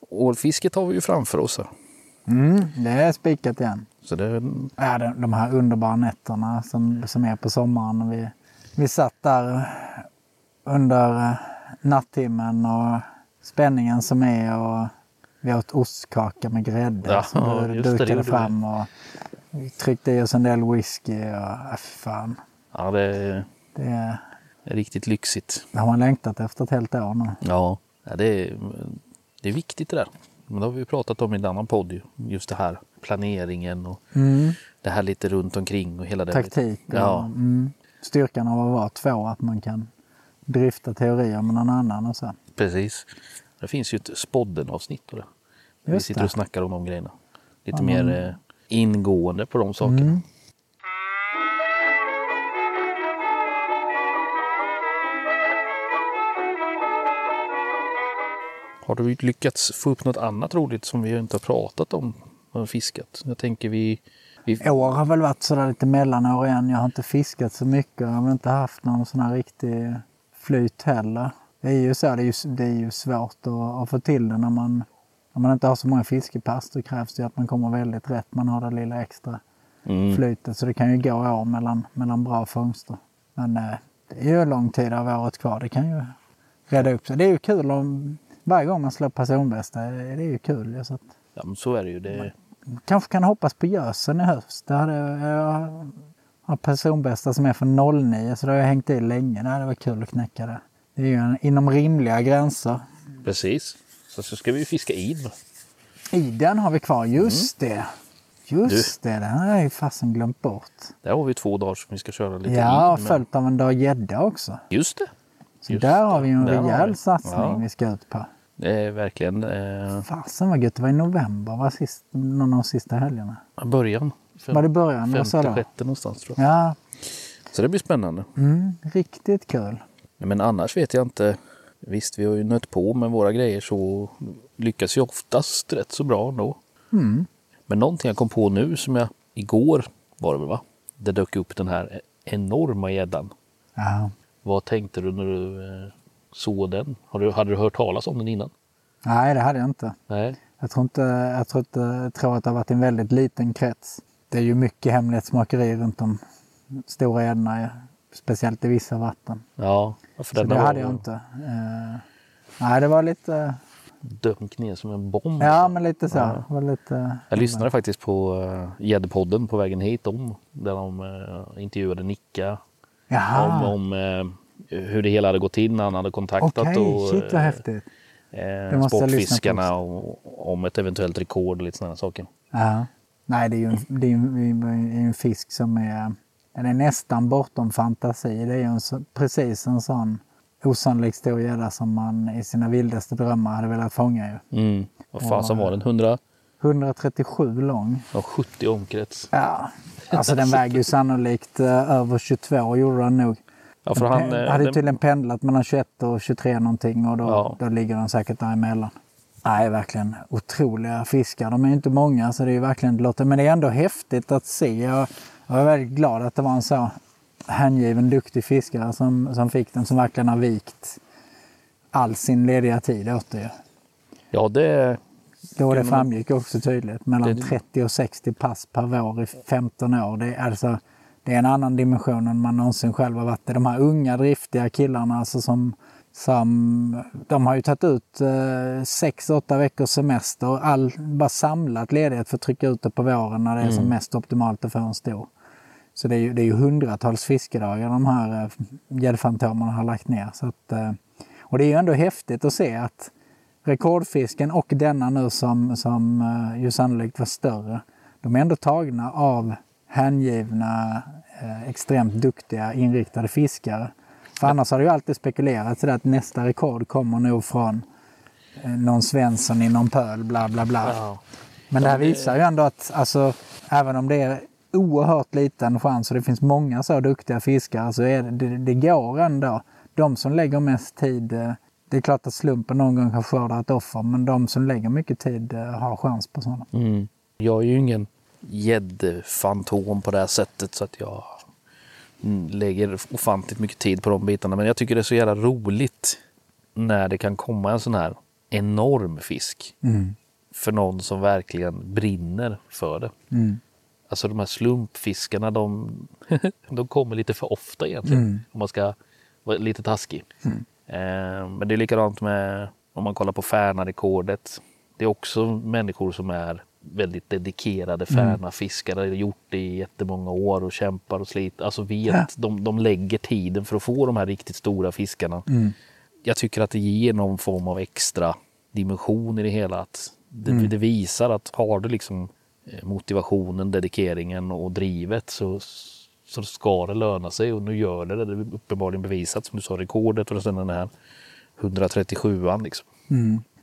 ålfisket har vi ju framför oss. här. Mm, det är spikat igen. Så det, Ja, de, de här underbara nätterna som, som är på sommaren. Vi, vi satt där under eh, nattimmen och spänningen som är och vi åt ostkaka med grädde Ja, som du det, det dukade vi. fram och tryckte i oss en del whisky och äh, fan. ja, det Det, är- riktigt lyxigt. det har man längtat efter ett helt år nu. Ja, det, är, det är viktigt det där. Men det har vi pratat om i en annan podd ju. Just det här planeringen och Mm. det här lite runt omkring och hela det. Taktik. och, Ja, Mm. Styrkan av att vara två, att man kan drifta teorier med någon annan och så. precis. Det finns ju ett spodden-avsnitt. Vi sitter och snackar om de grejerna. Lite Ja, mer eh, ingående på de sakerna. Mm. Har du lyckats få upp något annat roligt som vi inte har pratat om fiskat? Jag tänker vi... vi År har väl varit sådär lite mellanår igen. Jag har inte fiskat så mycket. Jag har väl inte haft någon sån här riktig flyt heller. Det är ju så, det är ju, det är ju svårt att, att få till det när man, när man inte har så många fiskepass. Då krävs det ju att man kommer väldigt rätt. Man har det lilla extra mm, flytet. Så det kan ju gå år mellan, mellan bra fångster. Men eh, det är ju lång tid av året kvar. Det kan ju reda upp sig. Det är ju kul om varje gång man slår personbästa. Det är ju kul. Så att, ja, men så är det ju. Det, kanske kan hoppas på gösen i höst. Det hade, jag har personbästa som är från 09 så det har jag hängt i länge. Det hade varit kul att knäcka det. Det är ju en, inom rimliga gränser. precis. Så, så ska vi fiska in. Iden har vi kvar, just det. Just det, den har jag ju fasen glömt bort. Där har vi två dagar som vi ska köra lite Ja, men- följt av en dag gädda också. Just det. Så Just där har vi ju en rejäl satsning Ja. vi ska ut på. Det är verkligen eh, Fasen vad gött, det var i november, var sist, någon av de sista helgerna. början. Fem, Var det början? Femte, sjätte någonstans tror jag. Ja, Så det blir spännande. mm, riktigt kul. Men annars vet jag inte. Visst, vi har ju nött på med våra grejer så lyckas ju oftast rätt så bra ändå. Mm. Men någonting jag kom på nu som jag igår var det väl va? Det dök upp den här enorma gäddan. Ja. Vad tänkte du när du eh, såg den? Har du, hade du hört talas om den innan? Nej, det hade jag inte. Nej. Jag tror, inte, jag tror, inte, jag tror att det har varit en väldigt liten krets. Det är ju mycket hemlighetsmakeri runt de stora gäddorna, speciellt i vissa vatten. Ja, för Så det hade jag inte. Eh, nej, det var lite, dök ner som en bomb. Ja, men lite så. Ja. Var lite... Jag lyssnade faktiskt på eh, Gäddpodden på vägen hit om där de uh, intervjuade Nicka om, Jaha, om eh, hur det hela hade gått till när han hade kontaktat okej. och, Shit vad eh, häftigt. eh, sportfiskarna och, om ett eventuellt rekord och lite sådana saker. Ja. Nej, det är ju en, det är en, en fisk som är, den är nästan bortom fantasi. Det är ju en, precis en sån osannolikt stor gädda som man i sina vildaste drömmar hade velat fånga. Ju. Mm. Vad fasen var den? 170 137 lång. omkrets? Ja, alltså den väger ju sannolikt eh, över 22 gjorde den nog. Ja, för han, eh, hade den, tydligen pendlat mellan 21 och 23 någonting och då, Ja. då ligger den säkert däremellan. Nej, verkligen otroliga fiskar. De är ju inte många så det är ju verkligen låter. Men det är ändå häftigt att se. Jag, jag är väldigt glad att det var en så hängiven, duktig fiskare som, som fick den som verkligen har vikt all sin lediga tid åt det. ja, det, Då det framgick också tydligt. Mellan Det- 30 och 60 pass per vår i 15 år. Det är, alltså, det är en annan dimension än man någonsin själv har varit i. De här unga driftiga killarna alltså som, som de har ju tagit ut eh, sex, åtta veckors semester och all, bara samlat ledighet för att trycka ut det på våren när det är som mest optimalt att få en stor. Så det är ju, det är ju hundratals fiskedagar de här eh, gäddfantomerna har lagt ner. Så att, eh, och det är ju ändå häftigt att se att rekordfisken och denna nu som, som eh, ju sannolikt var större, de är ändå tagna av hängivna, eh, extremt duktiga inriktade fiskare. För annars har det ju alltid spekulerats att nästa rekord kommer nog från eh, någon Svensson i någon pöl, bla bla bla. ja. Men det här visar ju ändå att alltså, även om det är oerhört liten chans och det finns många så duktiga fiskare så är det, det, det går ändå. De som lägger mest tid, eh, det är klart att slumpen någon gång kan skörda ett offer, men de som lägger mycket tid har chans på sådana. Mm. Jag är ju ingen gäddfantom på det här sättet så att jag mm, lägger ofantligt mycket tid på de bitarna. Men jag tycker det är så jävla roligt när det kan komma en sån här enorm fisk för någon som verkligen brinner för det. Mm. Alltså de här slumpfiskarna, de, de kommer lite för ofta egentligen. Om man ska vara lite taskig. Eh, men det är likadant med om man kollar på Färna-rekordet. Det är också människor som är väldigt dedikerade Färna-fiskare. har gjort det i jättemånga år och kämpar och sliter. Alltså vet, Ja. de, de lägger tiden för att få de här riktigt stora fiskarna. Jag tycker att det ger någon form av extra dimension i det hela. Att det, det visar att har du liksom eh, motivationen, dedikeringen och drivet så, så ska det löna sig och nu gör det det. Det är uppenbarligen bevisat som du sa, rekordet och sen den här 137an liksom.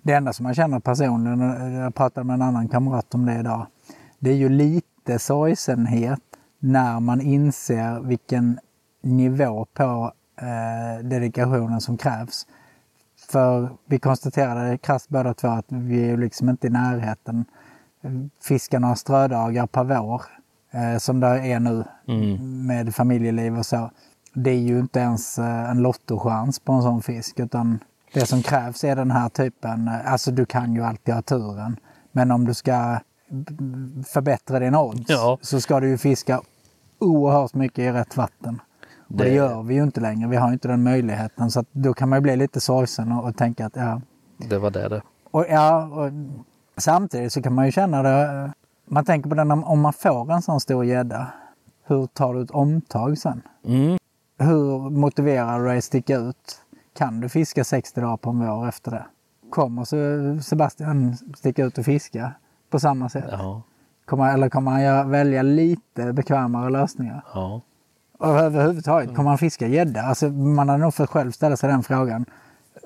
Det enda som jag känner personligen, och jag pratade med en annan kamrat om det idag, det är ju lite sorgsenhet när man inser vilken nivå på eh, dedikationen som krävs. För vi konstaterade krasst båda två att vi är ju liksom inte i närheten. Fiska några strödagar per vår, eh, som det är nu med familjeliv och så. Det är ju inte ens eh, en lottochans på en sån fisk utan det som krävs är den här typen, eh, alltså du kan ju alltid ha turen. Men om du ska förbättra din odds Ja. så ska du ju fiska oerhört mycket i rätt vatten. Och det, Det- gör vi ju inte längre. Vi har inte den möjligheten. Så då kan man ju bli lite sorgsen och, och tänka att ja, Det var det det. och, ja, och samtidigt så kan man ju känna det. Man tänker på den om man får en sån stor gädda. Hur tar du ett omtag sen? Mm. Hur motiverar du dig att sticka ut? Kan du fiska 60 dagar på en vår efter det? Kommer så Sebastian sticka ut och fiska på samma sätt? Ja, Kommer, eller kommer han göra- välja lite bekvämare lösningar? ja. Och överhuvudtaget, kommer han fiska gädda? Alltså, man har nog fått själv ställa sig den frågan.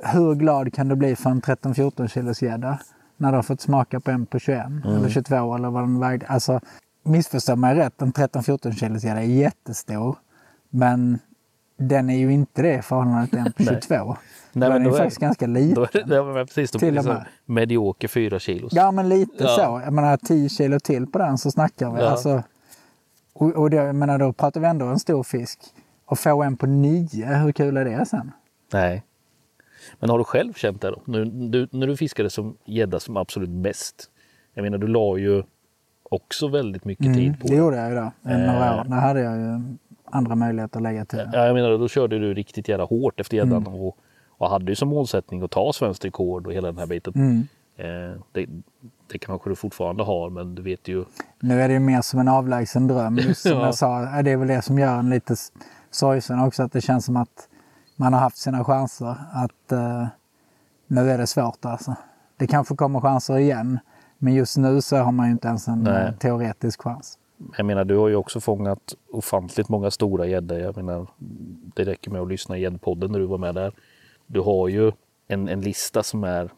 Hur glad kan du bli för en 13-14 kilos gädda när du har fått smaka på en på 21 eller 22 eller vad den vägde? Alltså, missförstå mig rätt, en 13-14 kilos gädda är jättestor. Men den är ju inte det i förhållande till en på 22. Nej, då men är den då är- faktiskt ganska Då liten. det var precis, då Till blir det medioker 4 kilos. Ja, men lite Ja. så. Jag menar 10 kilo till på den så snackar vi. Ja. Alltså, och och det, jag menar, då pratar vi ändå en stor fisk. Och få en på 9, hur kul är det sen? Nej. Men har du själv känt det då? Nu, du, när du fiskade som gädda som absolut bäst. Jag menar, du la ju också väldigt mycket tid på Det det. gjorde jag ju då. En Eh. några år. Där hade jag ju andra möjligheter att lägga till. Ja, jag menar, då körde du riktigt jävla hårt efter gäddan Mm. och, och hade ju som målsättning att ta svenskt rekord och hela den här biten. Mm. Eh, det, det kanske du fortfarande har men du vet ju. Nu är det ju mer som en avlägsen dröm. Just som Ja. jag sa, det är väl det som gör en lite sorgsen också. Att det känns som att man har haft sina chanser. Att eh, nu är det svårt alltså. Det kanske kommer chanser igen. Men just nu så har man ju inte ens en Nej. eh, teoretisk chans. Jag menar du har ju också fångat ofantligt många stora gäddor. Jag menar det räcker med att lyssna i gäddpodden när du var med där. Du har ju en, en lista som är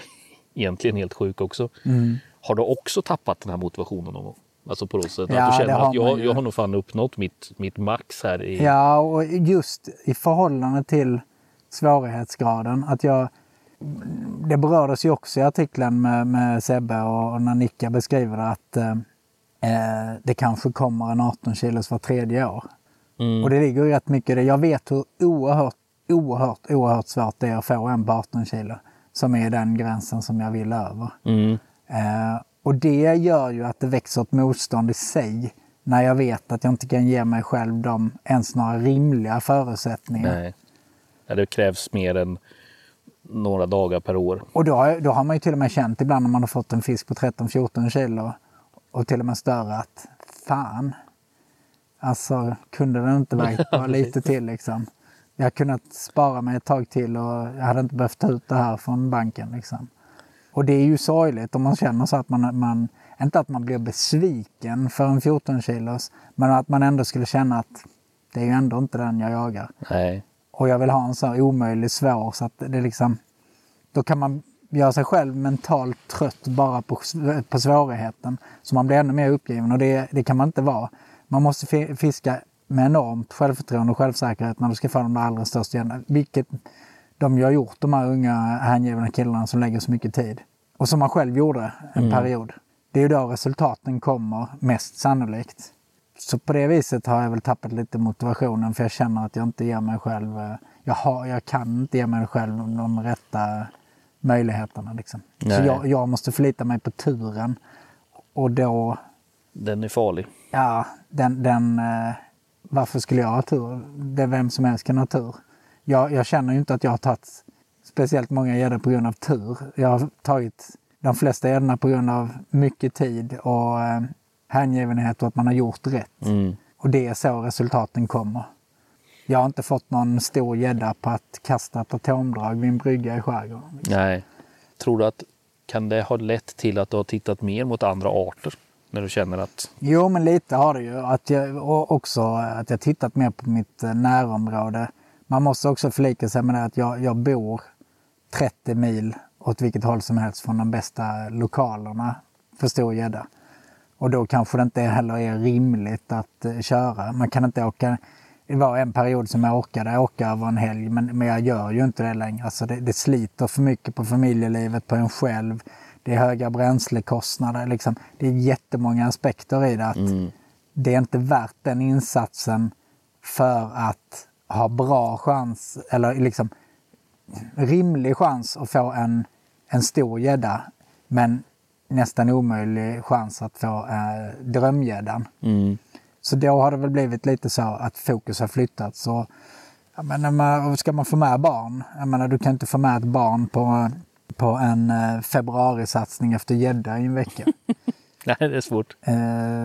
egentligen helt sjuk också. Mm. Har du också tappat den här motivationen någon gång? Alltså på något sätt Ja, att du känner att jag, jag har nog fan uppnått mitt, mitt max här. I, Ja, och just i förhållande till svårighetsgraden. Att jag, det berördes ju också i artikeln med, med Sebbe och, och när Nicka beskriver det att eh, det kanske kommer en 18 kilos var tredje år. Mm. Och det ligger rätt mycket i det. Jag vet hur oerhört, oerhört, oerhört svårt det är att få en på 18 kilo. Som är den gränsen som jag vill över. Mm. Eh, och det gör ju att det växer ett motstånd i sig. När jag vet att jag inte kan ge mig själv de, ens några rimliga förutsättningar. Nej. Ja, det krävs mer än några dagar per år. Och då, då har man ju till och med känt ibland när man har fått en fisk på 13-14 kilo och till och med större att fan. Alltså kunde den inte bara lite till liksom. Jag hade kunnat spara mig ett tag till och jag hade inte behövt ta ut det här från banken liksom. Och det är ju sorgligt om man känner så att man, man inte att man blir besviken för en 14 kilos, men att man ändå skulle känna att det är ju ändå inte den jag jagar. Nej. Och jag vill ha en så här omöjlig svår så att det liksom... Då kan man göra sig själv mentalt trött bara på, på svårigheten. Så man blir ännu mer uppgiven och det, det kan man inte vara. Man måste fi- fiska med enormt självförtroende och självsäkerhet när du ska få de där allra största gäddorna. Vilket de ju har gjort, de här unga hängivna killarna som lägger så mycket tid. Och som man själv gjorde en period. Det är ju då resultaten kommer mest sannolikt. Så på det viset har jag väl tappat lite motivationen för jag känner att jag inte ger mig själv, eh, jag, har, jag kan inte ge mig själv de rätta möjligheterna. Liksom. Så jag, jag måste förlita mig på turen. Och då, Den är farlig. ja, den, den eh, varför skulle jag ha tur? Det är vem som helst kan ha tur. Jag, jag känner ju inte att jag har tagit speciellt många gäddor på grund av tur. Jag har tagit de flesta gäddorna på grund av mycket tid och eh, hängivenhet och att man har gjort rätt. Mm. Och det är så resultaten kommer. Jag har inte fått någon stor gädda på att kasta ett atomdrag vid en brygga i skärgården. Nej. Tror du att kan det ha lett till att du har tittat mer mot andra arter? När du känner att Jo, men lite har det ju. Att jag, och också att jag tittat mer på mitt eh, närområde. Man måste också förlika sig med det att jag, jag bor 30 mil åt vilket håll som helst från de bästa lokalerna för stor gädda. Och då kanske det inte heller är rimligt att eh, köra. Man kan inte åka. Det var en period som jag orkade åka över en helg men, men jag gör ju inte det längre. Alltså det, det sliter för mycket på familjelivet, på en själv. Det är höga bränslekostnader. Liksom. Det är jättemånga aspekter i det. Att Det är inte värt den insatsen för att ha bra chans eller liksom rimlig chans att få en, en stor gädda. Men nästan omöjlig chans att få eh, drömgäddan. mm, Så då har det väl blivit lite så att fokus har flyttats. Så, jag menar, ska man få med barn? Jag menar, du kan inte få med ett barn på, på en eh, februarisatsning efter gädda i en vecka. nej det är svårt. Eh,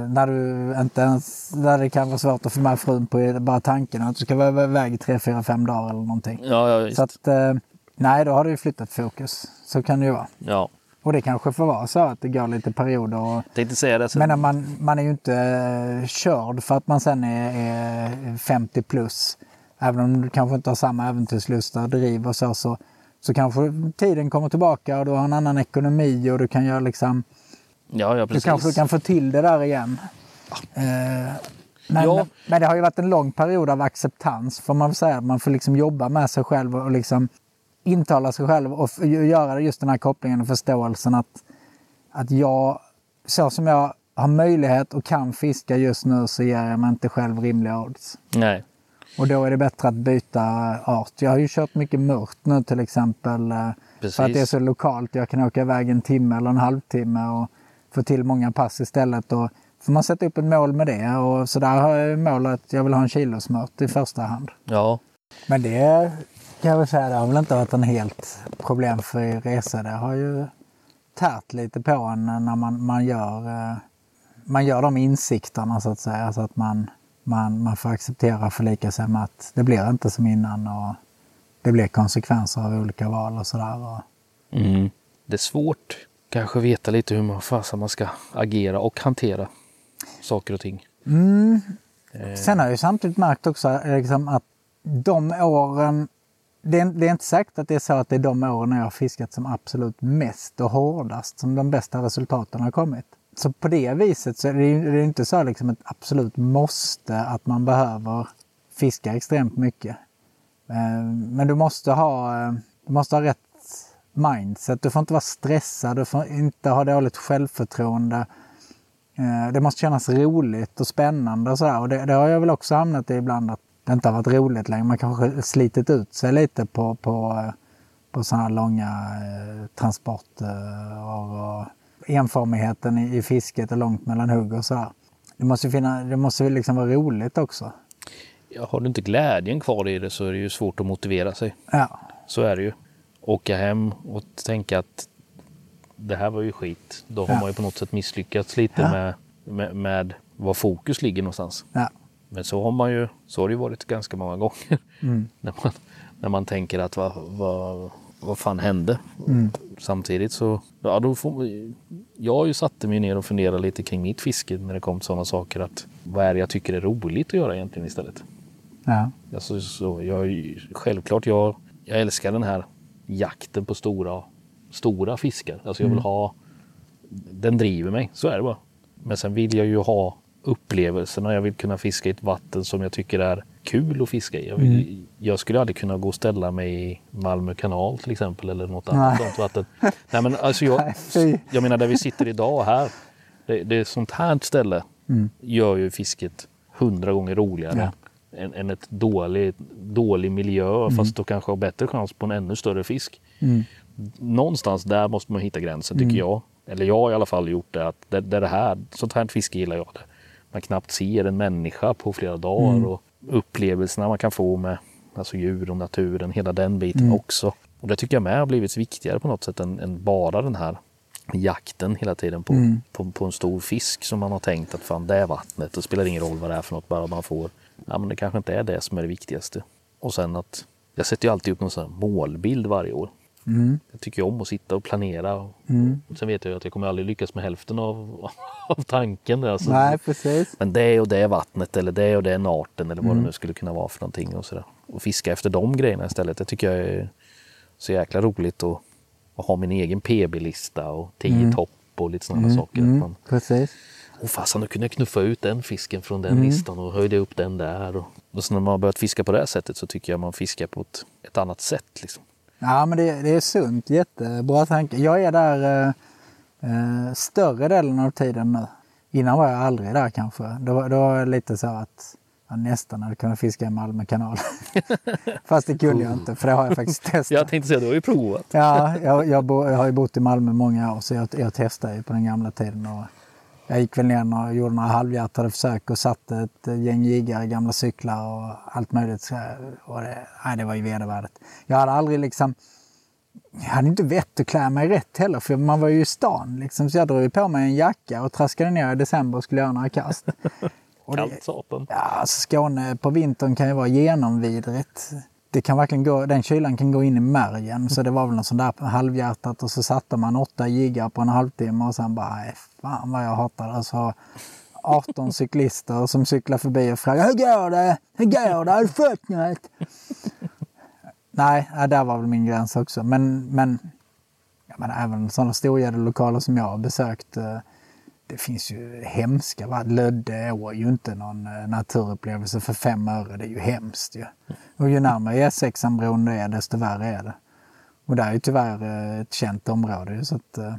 när du inte ens, där det kan vara svårt att få med frun på bara tanken att du ska vara iväg i tre, fyra, fem dagar eller någonting. Ja, ja, visst. Så att, eh, nej, då har det ju flyttat fokus. Så kan det ju vara. ja. Och det kanske får vara så att det går lite perioder. Och, Tänkte säga det. Sen. men man, man är ju inte eh, körd för att man sen är, är 50 plus. Även om du kanske inte har samma äventyrslust och driv och så, så, så kanske tiden kommer tillbaka och du har en annan ekonomi och du kan göra liksom ja, ja, Du precis. kanske kan få till det där igen. Eh, men, Ja. men det har ju varit en lång period av acceptans får man säga. Man får liksom jobba med sig själv och liksom intala sig själv och göra just den här kopplingen och förståelsen att, att jag, så som jag har möjlighet och kan fiska just nu så ger jag mig inte själv rimliga odds. Nej. Och då är det bättre att byta art. Jag har ju kört mycket mört nu till exempel. eh, För att det är Precis. så lokalt. Jag kan åka iväg en timme eller en halvtimme och få till många pass istället. Och får man sätta upp ett mål med det. Och så där har jag målet att jag vill ha en kilosmört i första hand. Ja. Men det, kan jag väl säga. Det har väl inte varit en helt problemfri resa. Det har ju tärt lite på en när man, man, gör, eh, man gör de insikterna så att säga. Alltså att man, man, man får acceptera och förlika sig med att det blir inte som innan och det blir konsekvenser av olika val och sådär. Mm. Det är svårt kanske veta lite hur man, fasen man ska agera och hantera saker och ting. Mm. Sen har jag ju samtidigt märkt också liksom, att de åren det är, det är, inte säkert att det är så att det är de åren jag har fiskat som absolut mest och hårdast som de bästa resultaten har kommit. Så på det viset så är det, ju, det är inte så liksom ett absolut måste att man behöver fiska extremt mycket. Eh, men du måste ha, eh, du måste ha rätt mindset. Du får inte vara stressad, du får inte ha dåligt självförtroende. Eh, det måste kännas roligt och spännande och sådär. Och det, det har jag väl också hamnat i ibland att det inte har varit roligt längre. Man kanske slitit ut sig lite på, på, på sådana här långa eh, transporter och enformigheten i, i fisket och långt mellan hugg och sådär. Det måste, finna, det måste liksom vara roligt också. Ja, har du inte glädjen kvar i det så är det ju svårt att motivera sig. Ja. Så är det ju. Åka hem och tänka att det här var ju skit. Då har Ja. man ju på något sätt misslyckats lite Ja. med, med, med var fokus ligger någonstans. Ja. Men så har man ju, så har det ju varit ganska många gånger. Mm. när, man, när man tänker att vad, vad, vad fan hände? Mm. Samtidigt så, ja då får jag ju satte mig ner och funderat lite kring mitt fiske när det kom till sådana saker att vad är det jag tycker är roligt att göra egentligen istället? Ja. Alltså, så jag, självklart, jag, jag älskar den här jakten på stora, stora fiskar. Alltså jag vill ha, den driver mig, så är det bara. Men sen vill jag ju ha upplevelserna. Jag vill kunna fiska i ett vatten som jag tycker är kul att fiska i. Jag, vill, jag skulle aldrig kunna gå och ställa mig i Malmö kanal till exempel eller något annat sånt vatten. Nej men alltså jag, jag menar där vi sitter idag här. Det, det är ett sånt här ställe gör ju fisket hundra gånger roligare Ja. än, än ett dålig, dålig miljö fast då kanske har bättre chans på en ännu större fisk. Mm. Någonstans där måste man hitta gränsen tycker jag. Eller jag har i alla fall gjort det att det, det här, sånt här fiske gillar jag. Det. Man knappt ser en människa på flera dagar och upplevelserna man kan få med alltså djur och naturen, hela den biten också. Och det tycker jag med har blivit viktigare på något sätt än, än bara den här jakten hela tiden på, på, på en stor fisk som man har tänkt att fan det är vattnet. Det spelar ingen roll vad det är för något, bara man får. Ja men det kanske inte är det som är det viktigaste. Och sen att jag sätter ju alltid upp någon sån målbild varje år. Mm. Jag tycker om att sitta och planera. Och Sen vet jag att jag kommer aldrig lyckas med hälften av, av tanken. Alltså. Nej, precis. Men det och det är vattnet eller det och det är arten eller vad det nu skulle kunna vara för någonting. Och, sådär. och fiska efter de grejerna istället. Det tycker jag är så jäkla roligt att, att ha min egen PB-lista och tio topp och lite sådana saker. Att Mm. man, Precis. Åh fasen, nu kunde jag knuffa ut den fisken från den listan och höjde upp den där. Och, och så när man har börjat fiska på det här sättet så tycker jag man fiskar på ett, ett annat sätt. Liksom. Ja, men det, det är sunt. Jättebra tanke. Jag är där eh, eh, större delen av tiden nu. Innan var jag aldrig där kanske. Då, då var det lite så att jag nästan hade kunnat fiska i Malmö kanal. Fast det kunde jag inte, för det har jag faktiskt testat. Jag tänkte säga, du har ju provat. Ja, jag, jag, bo, jag har ju bott i Malmö många år så jag, jag testade ju på den gamla tiden. Och jag gick väl ner och gjorde några halvhjärtade försök och satte ett gäng jiggare i gamla cyklar och allt möjligt. Och det, nej, det var ju vedervärdigt. Jag hade aldrig liksom... Jag hade inte vett att klä mig rätt heller för man var ju i stan. Liksom, så jag drog på mig en jacka och traskade ner i december och skulle göra några kast. Kallt satan. Ja, alltså Skåne på vintern kan ju vara genomvidrigt. Det kan verkligen gå, den kylan kan gå in i märgen. Så det var väl något sånt där halvhjärtat och så satte man åtta jiggar på en halvtimme och sen bara, fan vad jag hatar det. Alltså, så 18 cyklister som cyklar förbi och frågar, hur går det? Hur går det? Har du fått något? Nej, där var väl min gräns också. Men, men, ja, men även sådana storgäddelokaler som jag har besökt. eh, det finns ju hemska. Va? Lödde är ju inte någon eh, naturupplevelse för fem öre. Det är ju hemskt ju. Och ju närmare E6-bron det är, desto värre är det. Och det är ju tyvärr eh, ett känt område. Så att, eh,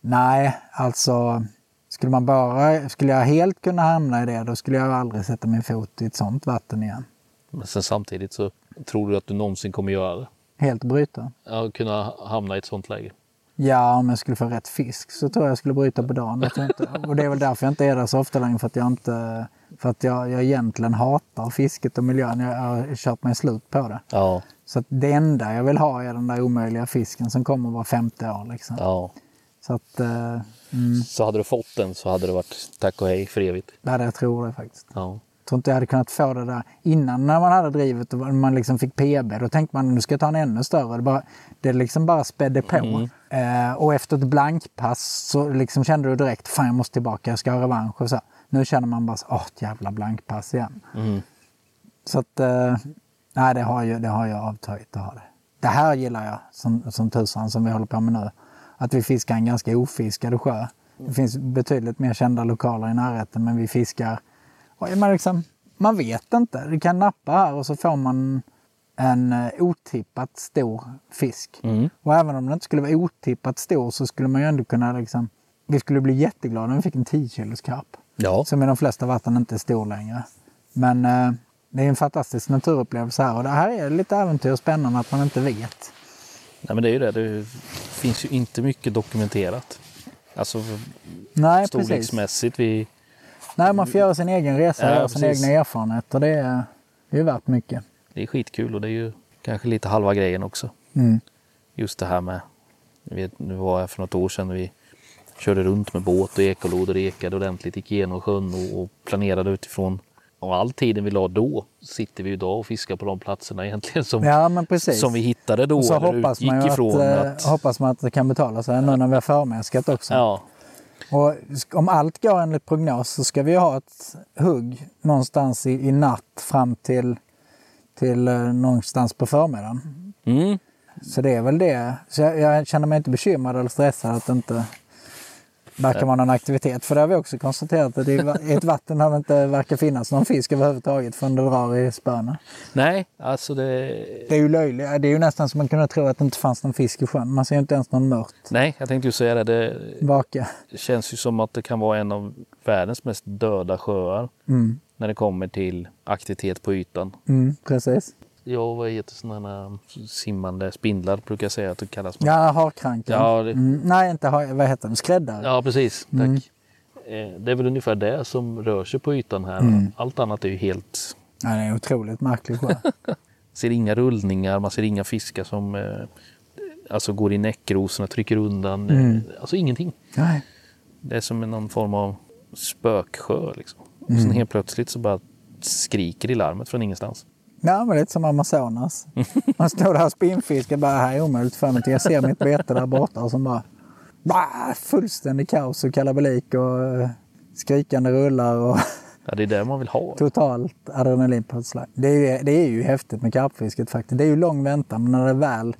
nej, alltså skulle man bara, skulle jag helt kunna hamna i det, då skulle jag aldrig sätta min fot i ett sånt vatten igen. Men sen samtidigt så tror du att du någonsin kommer göra det. Helt bryta. Ja, kunna hamna i ett sånt läge. Ja, om jag skulle få rätt fisk så tror jag jag skulle bryta på dagen. Inte, och det är väl därför jag inte är där så ofta längre. För att jag, inte, för att jag, jag egentligen hatar fisket och miljön. Jag har kört mig slut på det. Ja, Så att det enda jag vill ha är den där omöjliga fisken som kommer var femte år. Liksom. ja. Så att, eh, mm, Så hade du fått den så hade det varit tack och hej för evigt. hade jag tror det faktiskt. Ja. Tror inte jag hade kunnat få det där innan när man hade drivet och man liksom fick PB. Då tänkte man nu ska jag ta en ännu större. Det, bara, det liksom bara spädde på. Eh, och efter ett blankpass så liksom kände du direkt fan jag måste tillbaka, jag ska ha revansch. Och så. Nu känner man bara så, åh ett jävla blankpass igen. Mm. Så att, eh, nej det har, ju, det har jag avtagit att ha det. Det här gillar jag som, som tusan som vi håller på med nu. Att vi fiskar en ganska ofiskad sjö. Det finns betydligt mer kända lokaler i närheten men vi fiskar, man, liksom, man vet inte. Du kan nappa här och så får man en eh, otippat stor fisk. Mm. Och även om den inte skulle vara otippat stor så skulle man ju ändå kunna liksom, vi skulle bli jätteglada om vi fick en 10 kilos karp. Ja. Som i de flesta vatten inte är stor längre. Men eh, det är en fantastisk naturupplevelse här och det här är lite äventyr och spännande att man inte vet. Nej, men det är ju det. Det finns ju inte mycket dokumenterat. Alltså Nej, precis. storleksmässigt. Vi, Nej, man får göra sin egen resa och Ja, göra sin precis. egna erfarenhet och det är, det är värt mycket. det är skitkul och det är ju kanske lite halva grejen också. Mm. Just det här med, vet, nu var jag för något år sedan vi körde runt med båt och ekolod och ekade ordentligt, gick igenom sjön och, och planerade utifrån. Och all tiden vi la då sitter vi idag och fiskar på de platserna egentligen som, Ja, som vi hittade då och så hoppas man, ju att, ifrån. eh, att, hoppas man att det kan betala sig nu när vi har förmäskat också. ja, Och om allt går enligt prognos så ska vi ha ett hugg någonstans i, i natt fram till, till eh, någonstans på förmiddagen. mm, Så det är väl det. Så jag, jag känner mig inte bekymrad eller stressad att inte verkar vara någon aktivitet. För det har vi också konstaterat att i ett vatten där det inte verkar finnas någon fisk överhuvudtaget förrän det drar i spöna. nej, alltså det, Det är ju löjligt. Det är ju nästan som man kunde tro att det inte fanns någon fisk i sjön. Man ser ju inte ens någon mört nej, jag tänkte ju säga det. Det vaka. känns ju som att det kan vara en av världens mest döda sjöar Mm. när det kommer till aktivitet på ytan. Mm, precis. Ja, vad heter sådana simmande spindlar brukar jag säga att det kallas. Ja, harkranken. Ja, det- Mm, nej, inte har, vad heter den? Skräddare? Ja, precis. Tack. Mm. Eh, Det är väl ungefär det som rör sig på ytan här. Mm. Allt annat är ju helt... Ja, det är otroligt märklig sjö. ser inga rullningar, man ser inga fiskar som eh, alltså går i näckrosorna, trycker undan. eh, Mm. Alltså ingenting. nej. Det är som någon form av spöksjö. Liksom. Och Mm. sen helt plötsligt så bara skriker i larmet från ingenstans. Ja, men lite som Amazonas. Man står där och spinnfiskar bara, här är omöjligt för mig. Jag ser mitt bete där borta och så bara, bah, fullständig kaos och kalabalik och eh, skrikande rullar och Ja, det är det man vill ha. totalt adrenalinpåslag. Det är, ju, det är ju häftigt med karpfisket faktiskt. Det är ju lång väntan, men när det väl,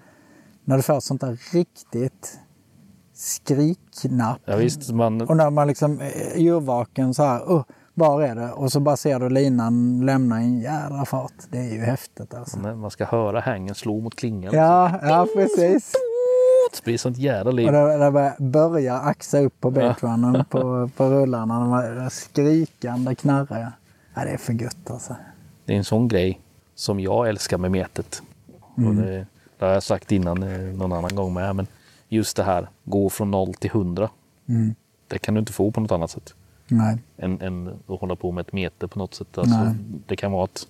när du får ett sånt där riktigt skriknapp Ja, visst, man, och när man liksom är yrvaken så här, uh, var är det? Och så bara ser du linan lämna en jädra fart. Det är ju häftigt alltså. man ska höra hängen slå mot klingan. Ja, ja precis. Det blir sånt jävla liv. Och det, det börjar- axa upp på baitrunnen på, på rullarna. De här skrikande knarrar. Ja, det är för gött alltså. Det är en sån grej som jag älskar med metet. Och det, det har jag sagt innan eh, någon annan gång med. Men just det här, gå från noll till hundra. Mm. Det kan du inte få på något annat sätt. Nej. Än, än att hålla på med ett mete på något sätt. Alltså, det kan vara att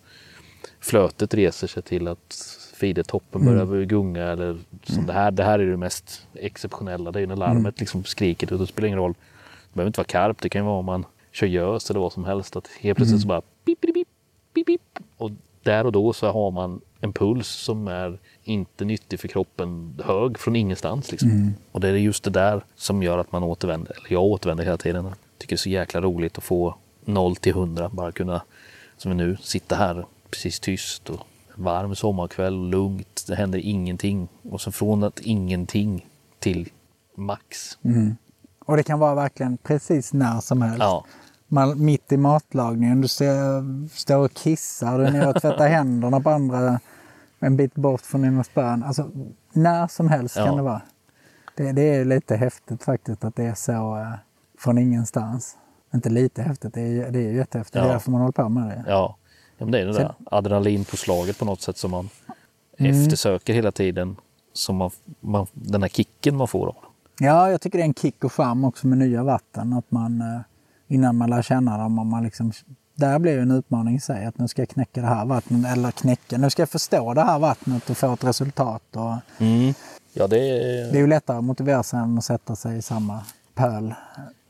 flötet reser sig till att feedertoppen Mm. börjar gunga. Eller som det, här, det här är det mest exceptionella. Det är när larmet Mm. liksom skriker. Och det spelar ingen roll. Det behöver inte vara karp. Det kan vara om man kör gös eller vad som helst. Att helt plötsligt Mm. så bara pip, pip, pip, pip, pip. Och där och då så har man en puls som är inte nyttig för kroppen hög från ingenstans. Liksom. Mm. Och det är just det där som gör att man återvänder. Eller jag återvänder hela tiden. Tycker det är så jäkla roligt att få 0 till 100. Bara kunna, som nu, sitta här precis tyst och varm sommarkväll, lugnt. Det händer ingenting. Och så från att ingenting till max. Mm. Och det kan vara verkligen precis när som helst. Ja, Man, mitt i matlagningen, du ser, står och kissar, du är nere och tvättar händerna på andra en bit bort från dina spön. Alltså när som helst Ja. kan det vara. Det, det är lite häftigt faktiskt att det är så eh, från ingenstans. Inte lite häftigt, det är, det är ju jättehäftigt. Det är Ja. därför man håller på med det. ja. ja men det är det Sen- där adrenalinpåslaget på något sätt som man Mm. eftersöker hela tiden. Som man, man, den här kicken man får av. Ja, jag tycker det är en kick och charm också med nya vatten. Att man eh, innan man lär känna dem, och man liksom, där blir ju en utmaning i sig. Att nu ska jag knäcka det här vattnet, eller knäcka, nu ska jag förstå det här vattnet och få ett resultat. Och Ja, det det är ju lättare att motivera sig än att sätta sig i samma pöl.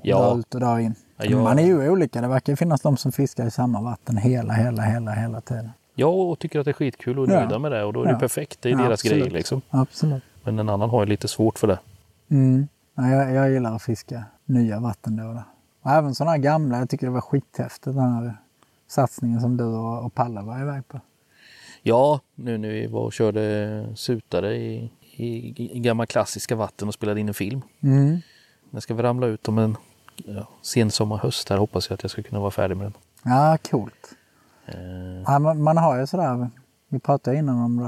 Ja. Dag ut och dag in. Ja, Man är ju olika. Det verkar finnas de som fiskar i samma vatten hela, hela, hela, hela tiden. Jag tycker att det är skitkul och är Ja. nöjda med det och då är det Ja. perfekt. Det är Ja, deras absolut. grej liksom. Absolut. Men en annan har ju lite svårt för det. Mm. Ja, jag, jag gillar att fiska nya vatten då och då. Och även sådana här gamla. Jag tycker det var skithäftigt den här satsningen som du och, och Palle var iväg på. Ja, nu när vi var och körde sutare i, i, i gamla klassiska vatten och spelade in en film. Mm. Den ska vi ramla ut om en ja, sensommar, höst här hoppas jag att jag ska kunna vara färdig med den. Ja, coolt. Eh, Ja, man, man har ju sådär, vi pratade innan om det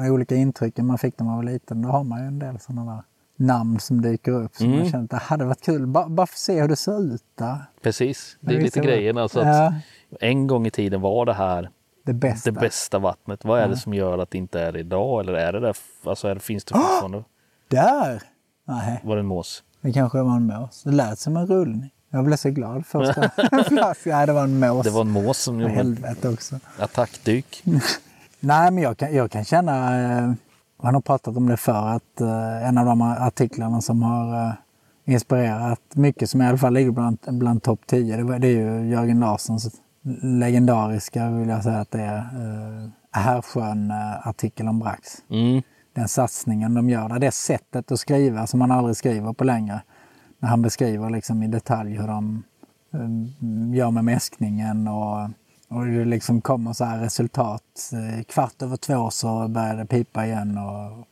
där, olika intrycken man fick när man var liten. Då har man ju en del sådana där namn som dyker upp. Så Mm. man känner att det hade varit kul, bara, bara för att se hur det ser ut där. precis, det är Ja, lite grejen. Alltså Ja, En gång i tiden var det här det bästa. det bästa vattnet. Vad är det som gör att det inte är det idag? Eller är det där? Alltså är det, finns det fortfarande? Där! Nej, Var det en mås? Det kanske var en mås. Det lät som en rullning. Jag blev så glad första flaskan. Nej, det var en mås. Det var en mås som gjorde helvete också. attackdyk. Nej, men jag kan, jag kan känna, eh, man har pratat om det förr, att eh, en av de artiklarna som har eh, inspirerat mycket, som i alla fall ligger bland, bland topp 10, det, var, det är ju Jörgen Larssons legendariska, vill jag säga att det är, eh, Härsjön-artikel om Brax. Mm. Den satsningen de gör där, det sättet att skriva som man aldrig skriver på längre. När han beskriver liksom i detalj hur de eh, gör med mäskningen och, och det liksom kommer så här resultat. Eh, Kvart över två så börjar det pipa igen. Och.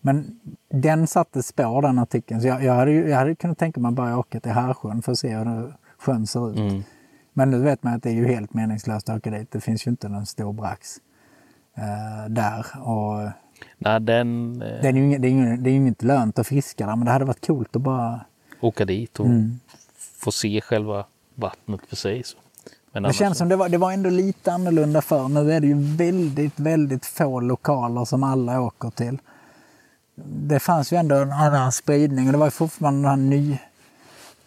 Men den satte spår den artikeln. Så jag, jag, hade, jag hade kunnat tänka mig att bara åka till Härsjön för att se hur sjön ser ut. Mm. Men nu vet man att det är ju helt meningslöst att åka dit. Det finns ju inte någon stor brax eh, där. Och Nej, den... Eh, det är ju det är inget, det är ju inget lönt att fiska där, men det hade varit coolt att bara... åka dit och Mm. få se själva vattnet för sig. Så. Men Det känns så- som det var, det var ändå lite annorlunda förr. Nu är det ju väldigt, väldigt få lokaler som alla åker till. Det fanns ju ändå en annan spridning och det var ju fortfarande den här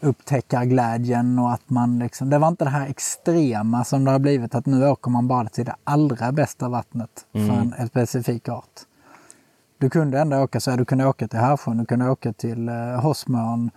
nyupptäckarglädjen och att man liksom, det var inte det här extrema som det har blivit att nu åker man bara till det allra bästa vattnet för en, en specifik art. Du kunde ändå åka så här, du kunde åka till Härsjön, du kunde åka till eh, Hossmön.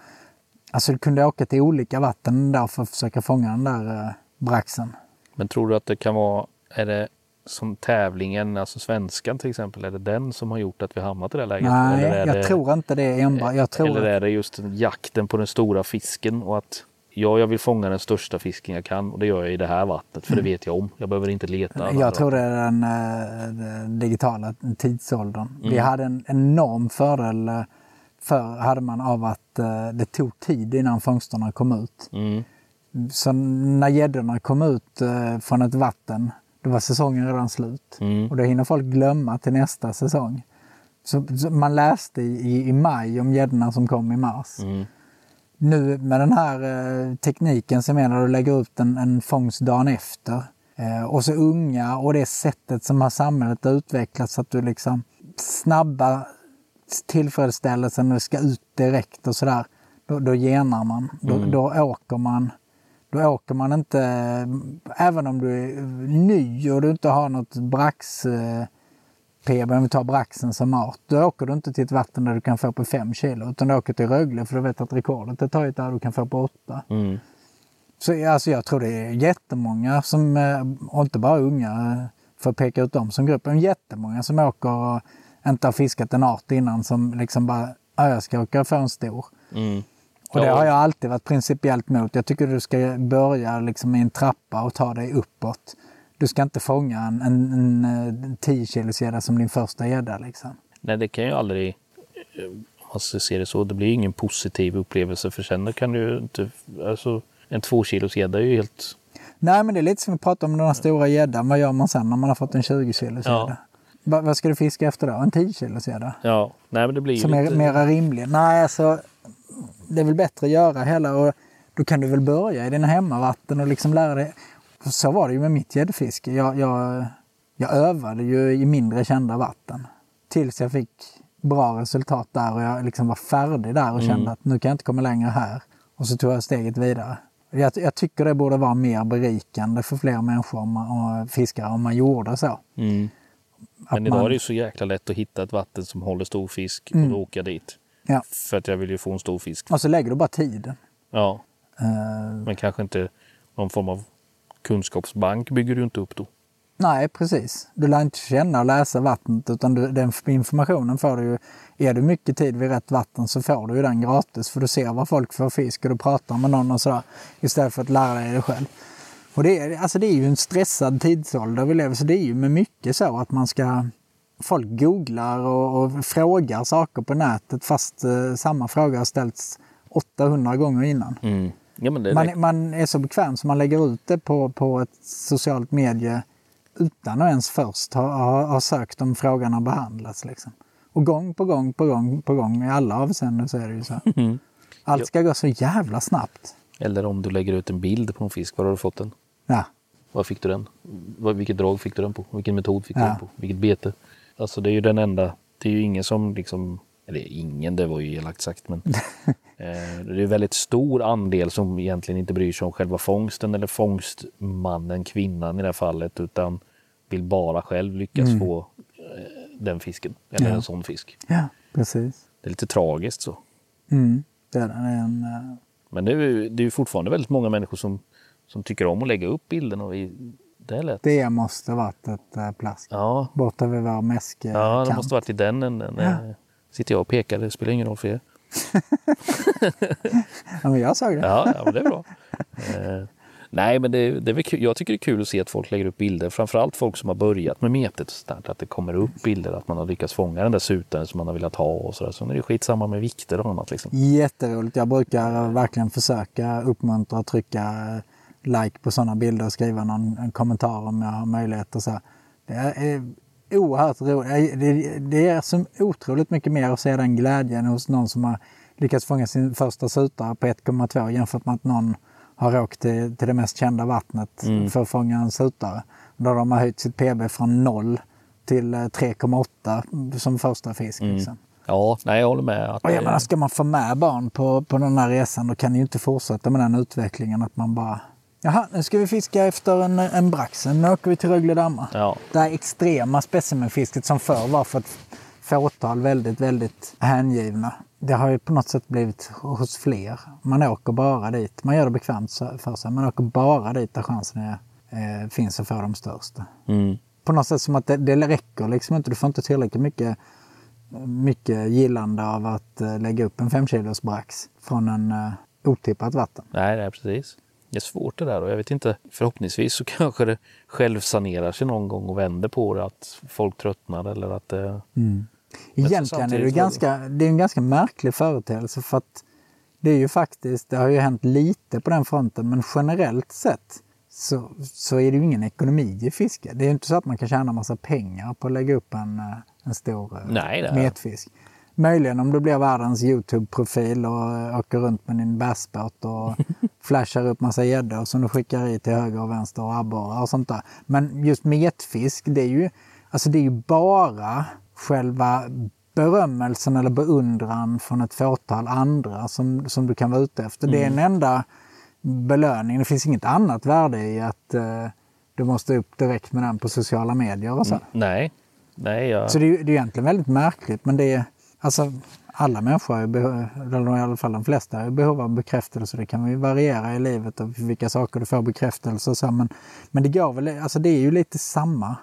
Alltså du kunde åka till olika vatten där för att försöka fånga den där eh, braxen. Men tror du att det kan vara, är det som tävlingen, alltså svenskan till exempel, är det den som har gjort att vi hamnat i det här läget? Nej, jag det, tror inte det enbart. Jag tror Eller är det just jakten på den stora fisken och att ja, jag vill fånga den största fisken jag kan och det gör jag i det här vattnet för det vet jag om. Jag behöver inte leta. Jag tror det är den, eh, den digitala tidsåldern. Mm. Vi hade en enorm fördel eh, förr hade man av att eh, det tog tid innan fångsterna kom ut. Mm. Så när gäddorna kom ut från ett vatten, då var säsongen redan slut. Mm. Och då hinner folk glömma till nästa säsong. Så man läste i, i maj om gäddorna som kom i mars. Mm. Nu med den här eh, tekniken som är när du lägger ut en, en fångst dagen efter eh, och så unga och det sättet som har samhället utvecklats så att du liksom snabba tillfredsställelsen och ska ut direkt och sådär. Då, då genar man. Då, då åker man. Då åker man inte, även om du är ny och du inte har något brax PB, om vi tar braxen som art, då åker du inte till ett vatten där du kan få på 5 kilo, utan du åker till Rögle för du vet att rekordet är taget där du kan få på 8. Mm. Så alltså, jag tror det är jättemånga, som, eh, och inte bara unga, eh, för att peka ut dem som grupp, men jättemånga som åker och inte har fiskat en art innan som liksom bara, ja, jag ska åka och få en stor. Mm. Och det har jag alltid varit principiellt mot. Jag tycker du ska börja liksom i en trappa och ta dig uppåt. Du ska inte fånga en, en, en, en 10 kilos gädda som din första gädda. Liksom. Nej, det kan ju aldrig, eh, om man ska se det så, det blir ju ingen positiv upplevelse för sen kan du inte, alltså en två kilos gädda är ju helt, Nej, men det är lite som vi pratade om den här stora gäddan. Vad gör man sen när man har fått en 20 kilos Ja. gädda? Va- Vad ska du fiska efter då? En 10 kilos gädda? ja, nej men det blir ju Som är lite, mera rimlig? Nej, alltså det är väl bättre att göra hela och då kan du väl börja i dina hemmavatten och liksom lära dig. Så var det ju med mitt gäddfiske. Jag, jag, jag övade ju i mindre kända vatten. Tills jag fick bra resultat där och jag liksom var färdig där och kände att nu kan jag inte komma längre här. Och så tog jag steget vidare. Jag, jag tycker det borde vara mer berikande för fler människor om man, och fiskare om man gjorde så. Mm. Men idag man- är det ju så jäkla lätt att hitta ett vatten som håller stor fisk Mm. och då åker jag dit. Ja. För att jag vill ju få en stor fisk. Och så lägger du bara tiden. Ja, Eh, men kanske inte någon form av kunskapsbank bygger du inte upp då. nej, precis. Du lär inte känna och läsa vattnet utan du, den informationen får du ju. Är du mycket tid vid rätt vatten så får du ju den gratis för du ser vad folk får fisk och du pratar med någon och sådär. Istället för att lära dig det själv. Och det är, alltså det är ju en stressad tidsålder vi lever så det är ju med mycket så att man ska Folk googlar och, och frågar saker på nätet fast eh, samma fråga har ställts 800 gånger innan. Mm. Ja, Man, man är så bekväm så man lägger ut det på, på ett socialt medie utan att ens först ha, ha, ha sökt om frågan har behandlats. Liksom. Och gång på gång på gång på gång i alla avseenden så är det ju så. Mm. Allt ska gå så jävla snabbt. Eller om du lägger ut en bild på en fisk, var har du fått den? Ja, Var fick du den? Vilket drag fick du den på? Vilken metod fick du Ja. den på? Vilket bete? Alltså det är ju den enda, det är ju ingen som liksom, eller ingen, det var ju elakt sagt, men eh, det är en väldigt stor andel som egentligen inte bryr sig om själva fångsten eller fångstmannen, kvinnan i det här fallet, utan vill bara själv lyckas få eh, den fisken, eller Ja. en sån fisk. ja precis. Det är lite tragiskt så. Mm. Det är en, eh, Men det är ju det är ju fortfarande väldigt många människor som, som tycker om att lägga upp bilderna och i, det är lätt. det måste varit ett äh, plask. Ja, Borta vid vår mäskekant. Ja, det måste varit i den änden. Ja. Sitter jag och pekar, det spelar ingen roll för er. Ja, men jag såg det. Ja, ja men det är bra. eh, nej, men det, det är kul. jag tycker det är kul att se att folk lägger upp bilder. Framförallt folk som har börjat med metet. och där, Att det kommer upp bilder, att man har lyckats fånga den där sutaren som man har velat ha och sådär. Så är det skitsamma med vikter och annat. Liksom. Jätteroligt. Jag brukar verkligen försöka uppmuntra och trycka like på sådana bilder och skriva någon en kommentar om jag har möjlighet. Och så. Det är oerhört roligt. Det, det är så otroligt mycket mer att se den glädjen hos någon som har lyckats fånga sin första sutare på 1,2 jämfört med att någon har åkt till, till det mest kända vattnet för att fånga en sutare. Då de har höjt sitt PB från 0 till eh, 3,8 som första fisk. Liksom. Ja, nej, jag håller med. Att Och jag det- menar, ska man få med barn på, på den här resan då kan ni ju inte fortsätta med den utvecklingen att man bara Jaha, nu ska vi fiska efter en, en braxen. Nu åker vi till Rögle dammar. Ja. Det här extrema specimenfisket som förr var för ett fåtal väldigt, väldigt hängivna. Det har ju på något sätt blivit hos fler. Man åker bara dit. Man gör det bekvämt för sig. Man åker bara dit där chansen är, eh, finns att få de största. Mm. På något sätt som att det, det räcker liksom inte. Du får inte tillräckligt mycket mycket gillande av att eh, lägga upp en 5 kilos brax från en uh, otippat vatten. Nej, nej, precis. Det är svårt det där och jag vet inte. Förhoppningsvis så kanske det självsanerar sig någon gång och vänder på det. Att folk tröttnar eller att det... Egentligen är det, ganska, det är en ganska märklig företeelse för att det är ju faktiskt, det har ju hänt lite på den fronten men generellt sett så, så är det ju ingen ekonomi i fiske. Det är ju inte så att man kan tjäna massa pengar på att lägga upp en, eh, en stor eh, Nej, metfisk. Möjligen om du blir världens Youtube-profil och eh, åker runt med din bassbåt och flashar upp massa gäddor som du skickar i till höger och vänster och abborrar och sånt där. Men just metfisk, det är ju, alltså det är ju bara själva berömmelsen eller beundran från ett fåtal andra som, som du kan vara ute efter. Det är en enda belöning. Det finns inget annat värde i att eh, du måste upp direkt med den på sociala medier och så. Nej, nej, jag... Så det det är egentligen väldigt märkligt men det är alltså alla människor, eller i alla fall de flesta, har ju behov av bekräftelse. Det kan ju variera i livet och vilka saker du får bekräftelse och så. Men, men det går väl, alltså det är ju lite samma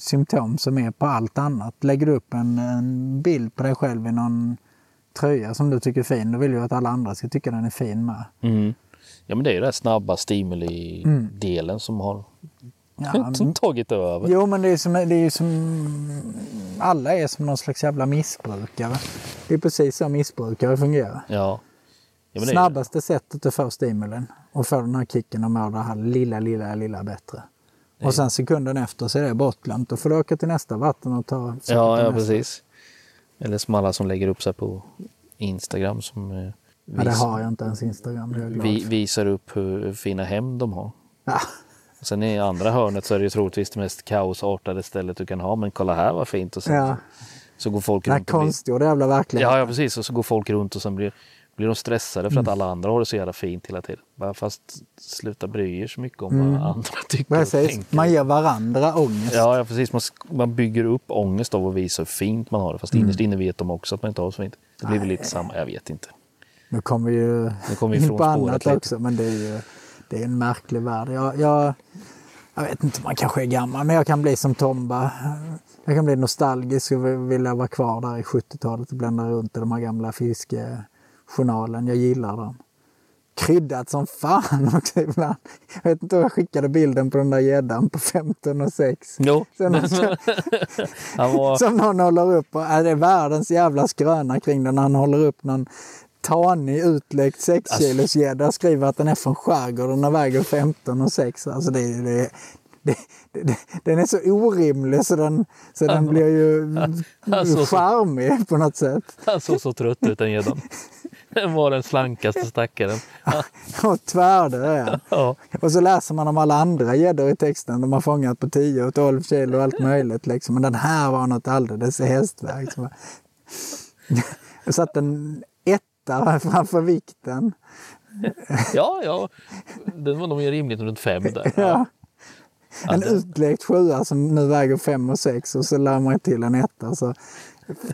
symptom som är på allt annat. Lägger du upp en, en bild på dig själv i någon tröja som du tycker är fin, då vill ju att alla andra ska tycka den är fin med. Mm. Ja, men det är ju den snabba stimuli-delen som har Ja, tagit över. Jo, men det är, som, det är som... Alla är som någon slags jävla missbrukare. Det är precis så missbrukare fungerar. Ja. ja Snabbaste sättet att få stimulen och få den här kicken och må det här lilla, lilla, lilla bättre. Och sen sekunden efter så är det bortglömt. Då får du åka till nästa vatten och ta Ja, ja precis. Eller som alla som lägger upp sig på Instagram som eh, Ja, det vis- har jag inte ens Instagram. Det är jag glad vi, visar upp hur fina hem de har. Ja. Och sen i andra hörnet så är det ju troligtvis det mest kaosartade stället du kan ha. Men kolla här vad fint. Och sen Ja. Så går folk runt och konstgjorda jävla verkligheten. ja, ja, precis. Och så går folk runt och sen blir, blir de stressade för att alla andra har det så jävla fint hela tiden. Bara fast sluta bry er så mycket om vad andra tycker och Precis, tänker. man ger varandra ångest. Ja, ja, precis. Man, man bygger upp ångest av att visa hur fint man har det. Fast innerst inne vet de också att man inte har det så fint. Det blir väl lite samma, jag vet inte. Nu kommer vi ju Nu kommer vi in på annat lite. också, men det är ju det är en märklig värld. Jag, jag, jag vet inte, man kanske är gammal, men jag kan bli som Tomba. Jag kan bli nostalgisk och vilja vara kvar där i 70-talet och blända runt i de här gamla fiskejournalen. Jag gillar dem. Kryddat som fan också ibland. Jag vet inte om jag skickade bilden på den där gäddan på 15 och 6. Jo, Sen, han var... som någon håller upp. Och, äh, det är världens jävla skröna kring den. Han håller upp någon tanig utläckt 6 Alltså- kilos gädda och skriver att den är från skärgården och väger 15 och 6. Alltså det, det, det, det, den är så orimlig så den, så den blir ju Alltså, så- charmig på något sätt. Han såg så trött ut den gäddan. Den var den slankaste stackaren. Och tvärdö är. Ja. Och så läser man om alla andra gäddor i texten. De har fångat på 10 och 12 kilo och allt möjligt. Liksom. Men den här var något alldeles i hästväg. Så Jag satte en etta framför vikten. ja, ja. Den var nog mer rimligt runt fem där. Ja. En det- utlekt sjua som nu väger 5 och 6 och så lär man till en etta. Så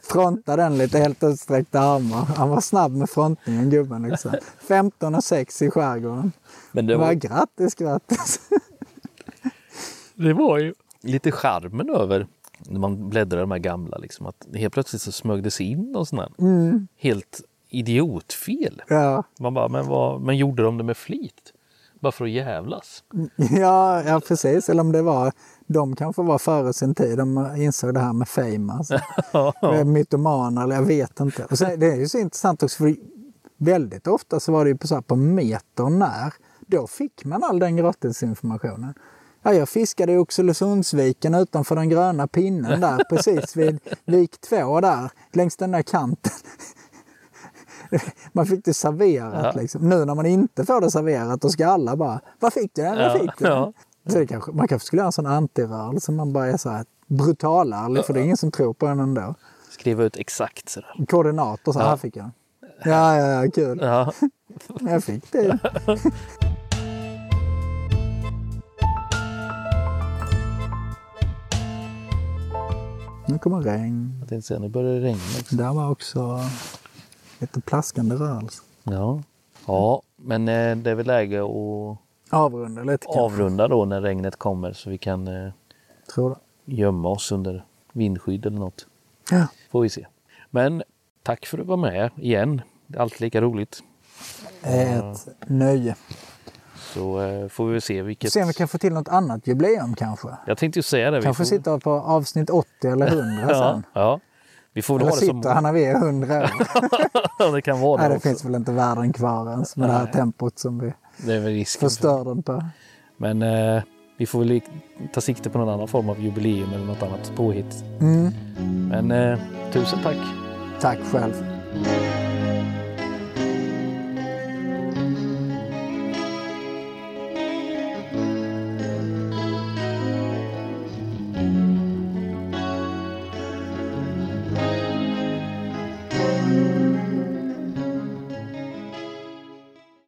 fronta den lite helt utsträckta armar. Han var snabb med frontningen gubben. Liksom. 15 och 6 i skärgården. Men det var var, grattis, grattis. det var ju lite charmen över när man bläddrar de här gamla. Liksom, att helt plötsligt så smög det sig in och sånt där. Helt idiotfel. Ja. Man bara, men, vad, men gjorde de det med flit? Bara för att jävlas? Ja, ja, precis. Eller om det var, de kanske var före sin tid. De insåg det här med fame. Alltså. Mytomaner, eller jag vet inte. Och sen, det är ju så intressant också, för väldigt ofta så var det ju på, så här, på meter när. Då fick man all den gratisinformationen. Ja, jag fiskade i Oxelösundsviken utanför den gröna pinnen där, precis vid vik 2 där, längs den där kanten. Man fick det serverat Ja. liksom. Nu när man inte får det serverat, då ska alla bara, vad fick du den? Vad fick du ja. Så kanske, man kanske skulle göra en sån antirörelse, man bara är så här brutalärlig, för det är ingen som tror på en ändå. Skriva ut exakt sådär. Koordinater, så här fick jag. Ja, ja, ja, kul. Ja. Jag fick det. Nu kommer regn. Jag tänkte säga, nu börjar det regna. Där var också lite plaskande rörelse. Ja. ja, men eh, det är väl läge att Avrunda lite kanske. avrunda då när regnet kommer så vi kan eh, Tror det. gömma oss under vindskydd eller något. Ja. Får vi se. Men tack för att du var med igen. Det är alltid lika roligt. Ett nöje. Så eh, får vi se vilket... Se om vi kan få till något annat jubileum kanske. Jag tänkte ju säga det. vi Kanske får- sitta på avsnitt 80 eller 100 Ja, sen. ja. Vi får väl Eller ha det som... sitter han när vi är 100 år? det kan vara det Nej, det finns väl inte världen kvar ens med det här Nej. tempot som vi förstör den på. Men eh, vi får väl ta sikte på någon annan form av jubileum eller något annat påhitt. Mm. Men eh, tusen tack! Tack själv.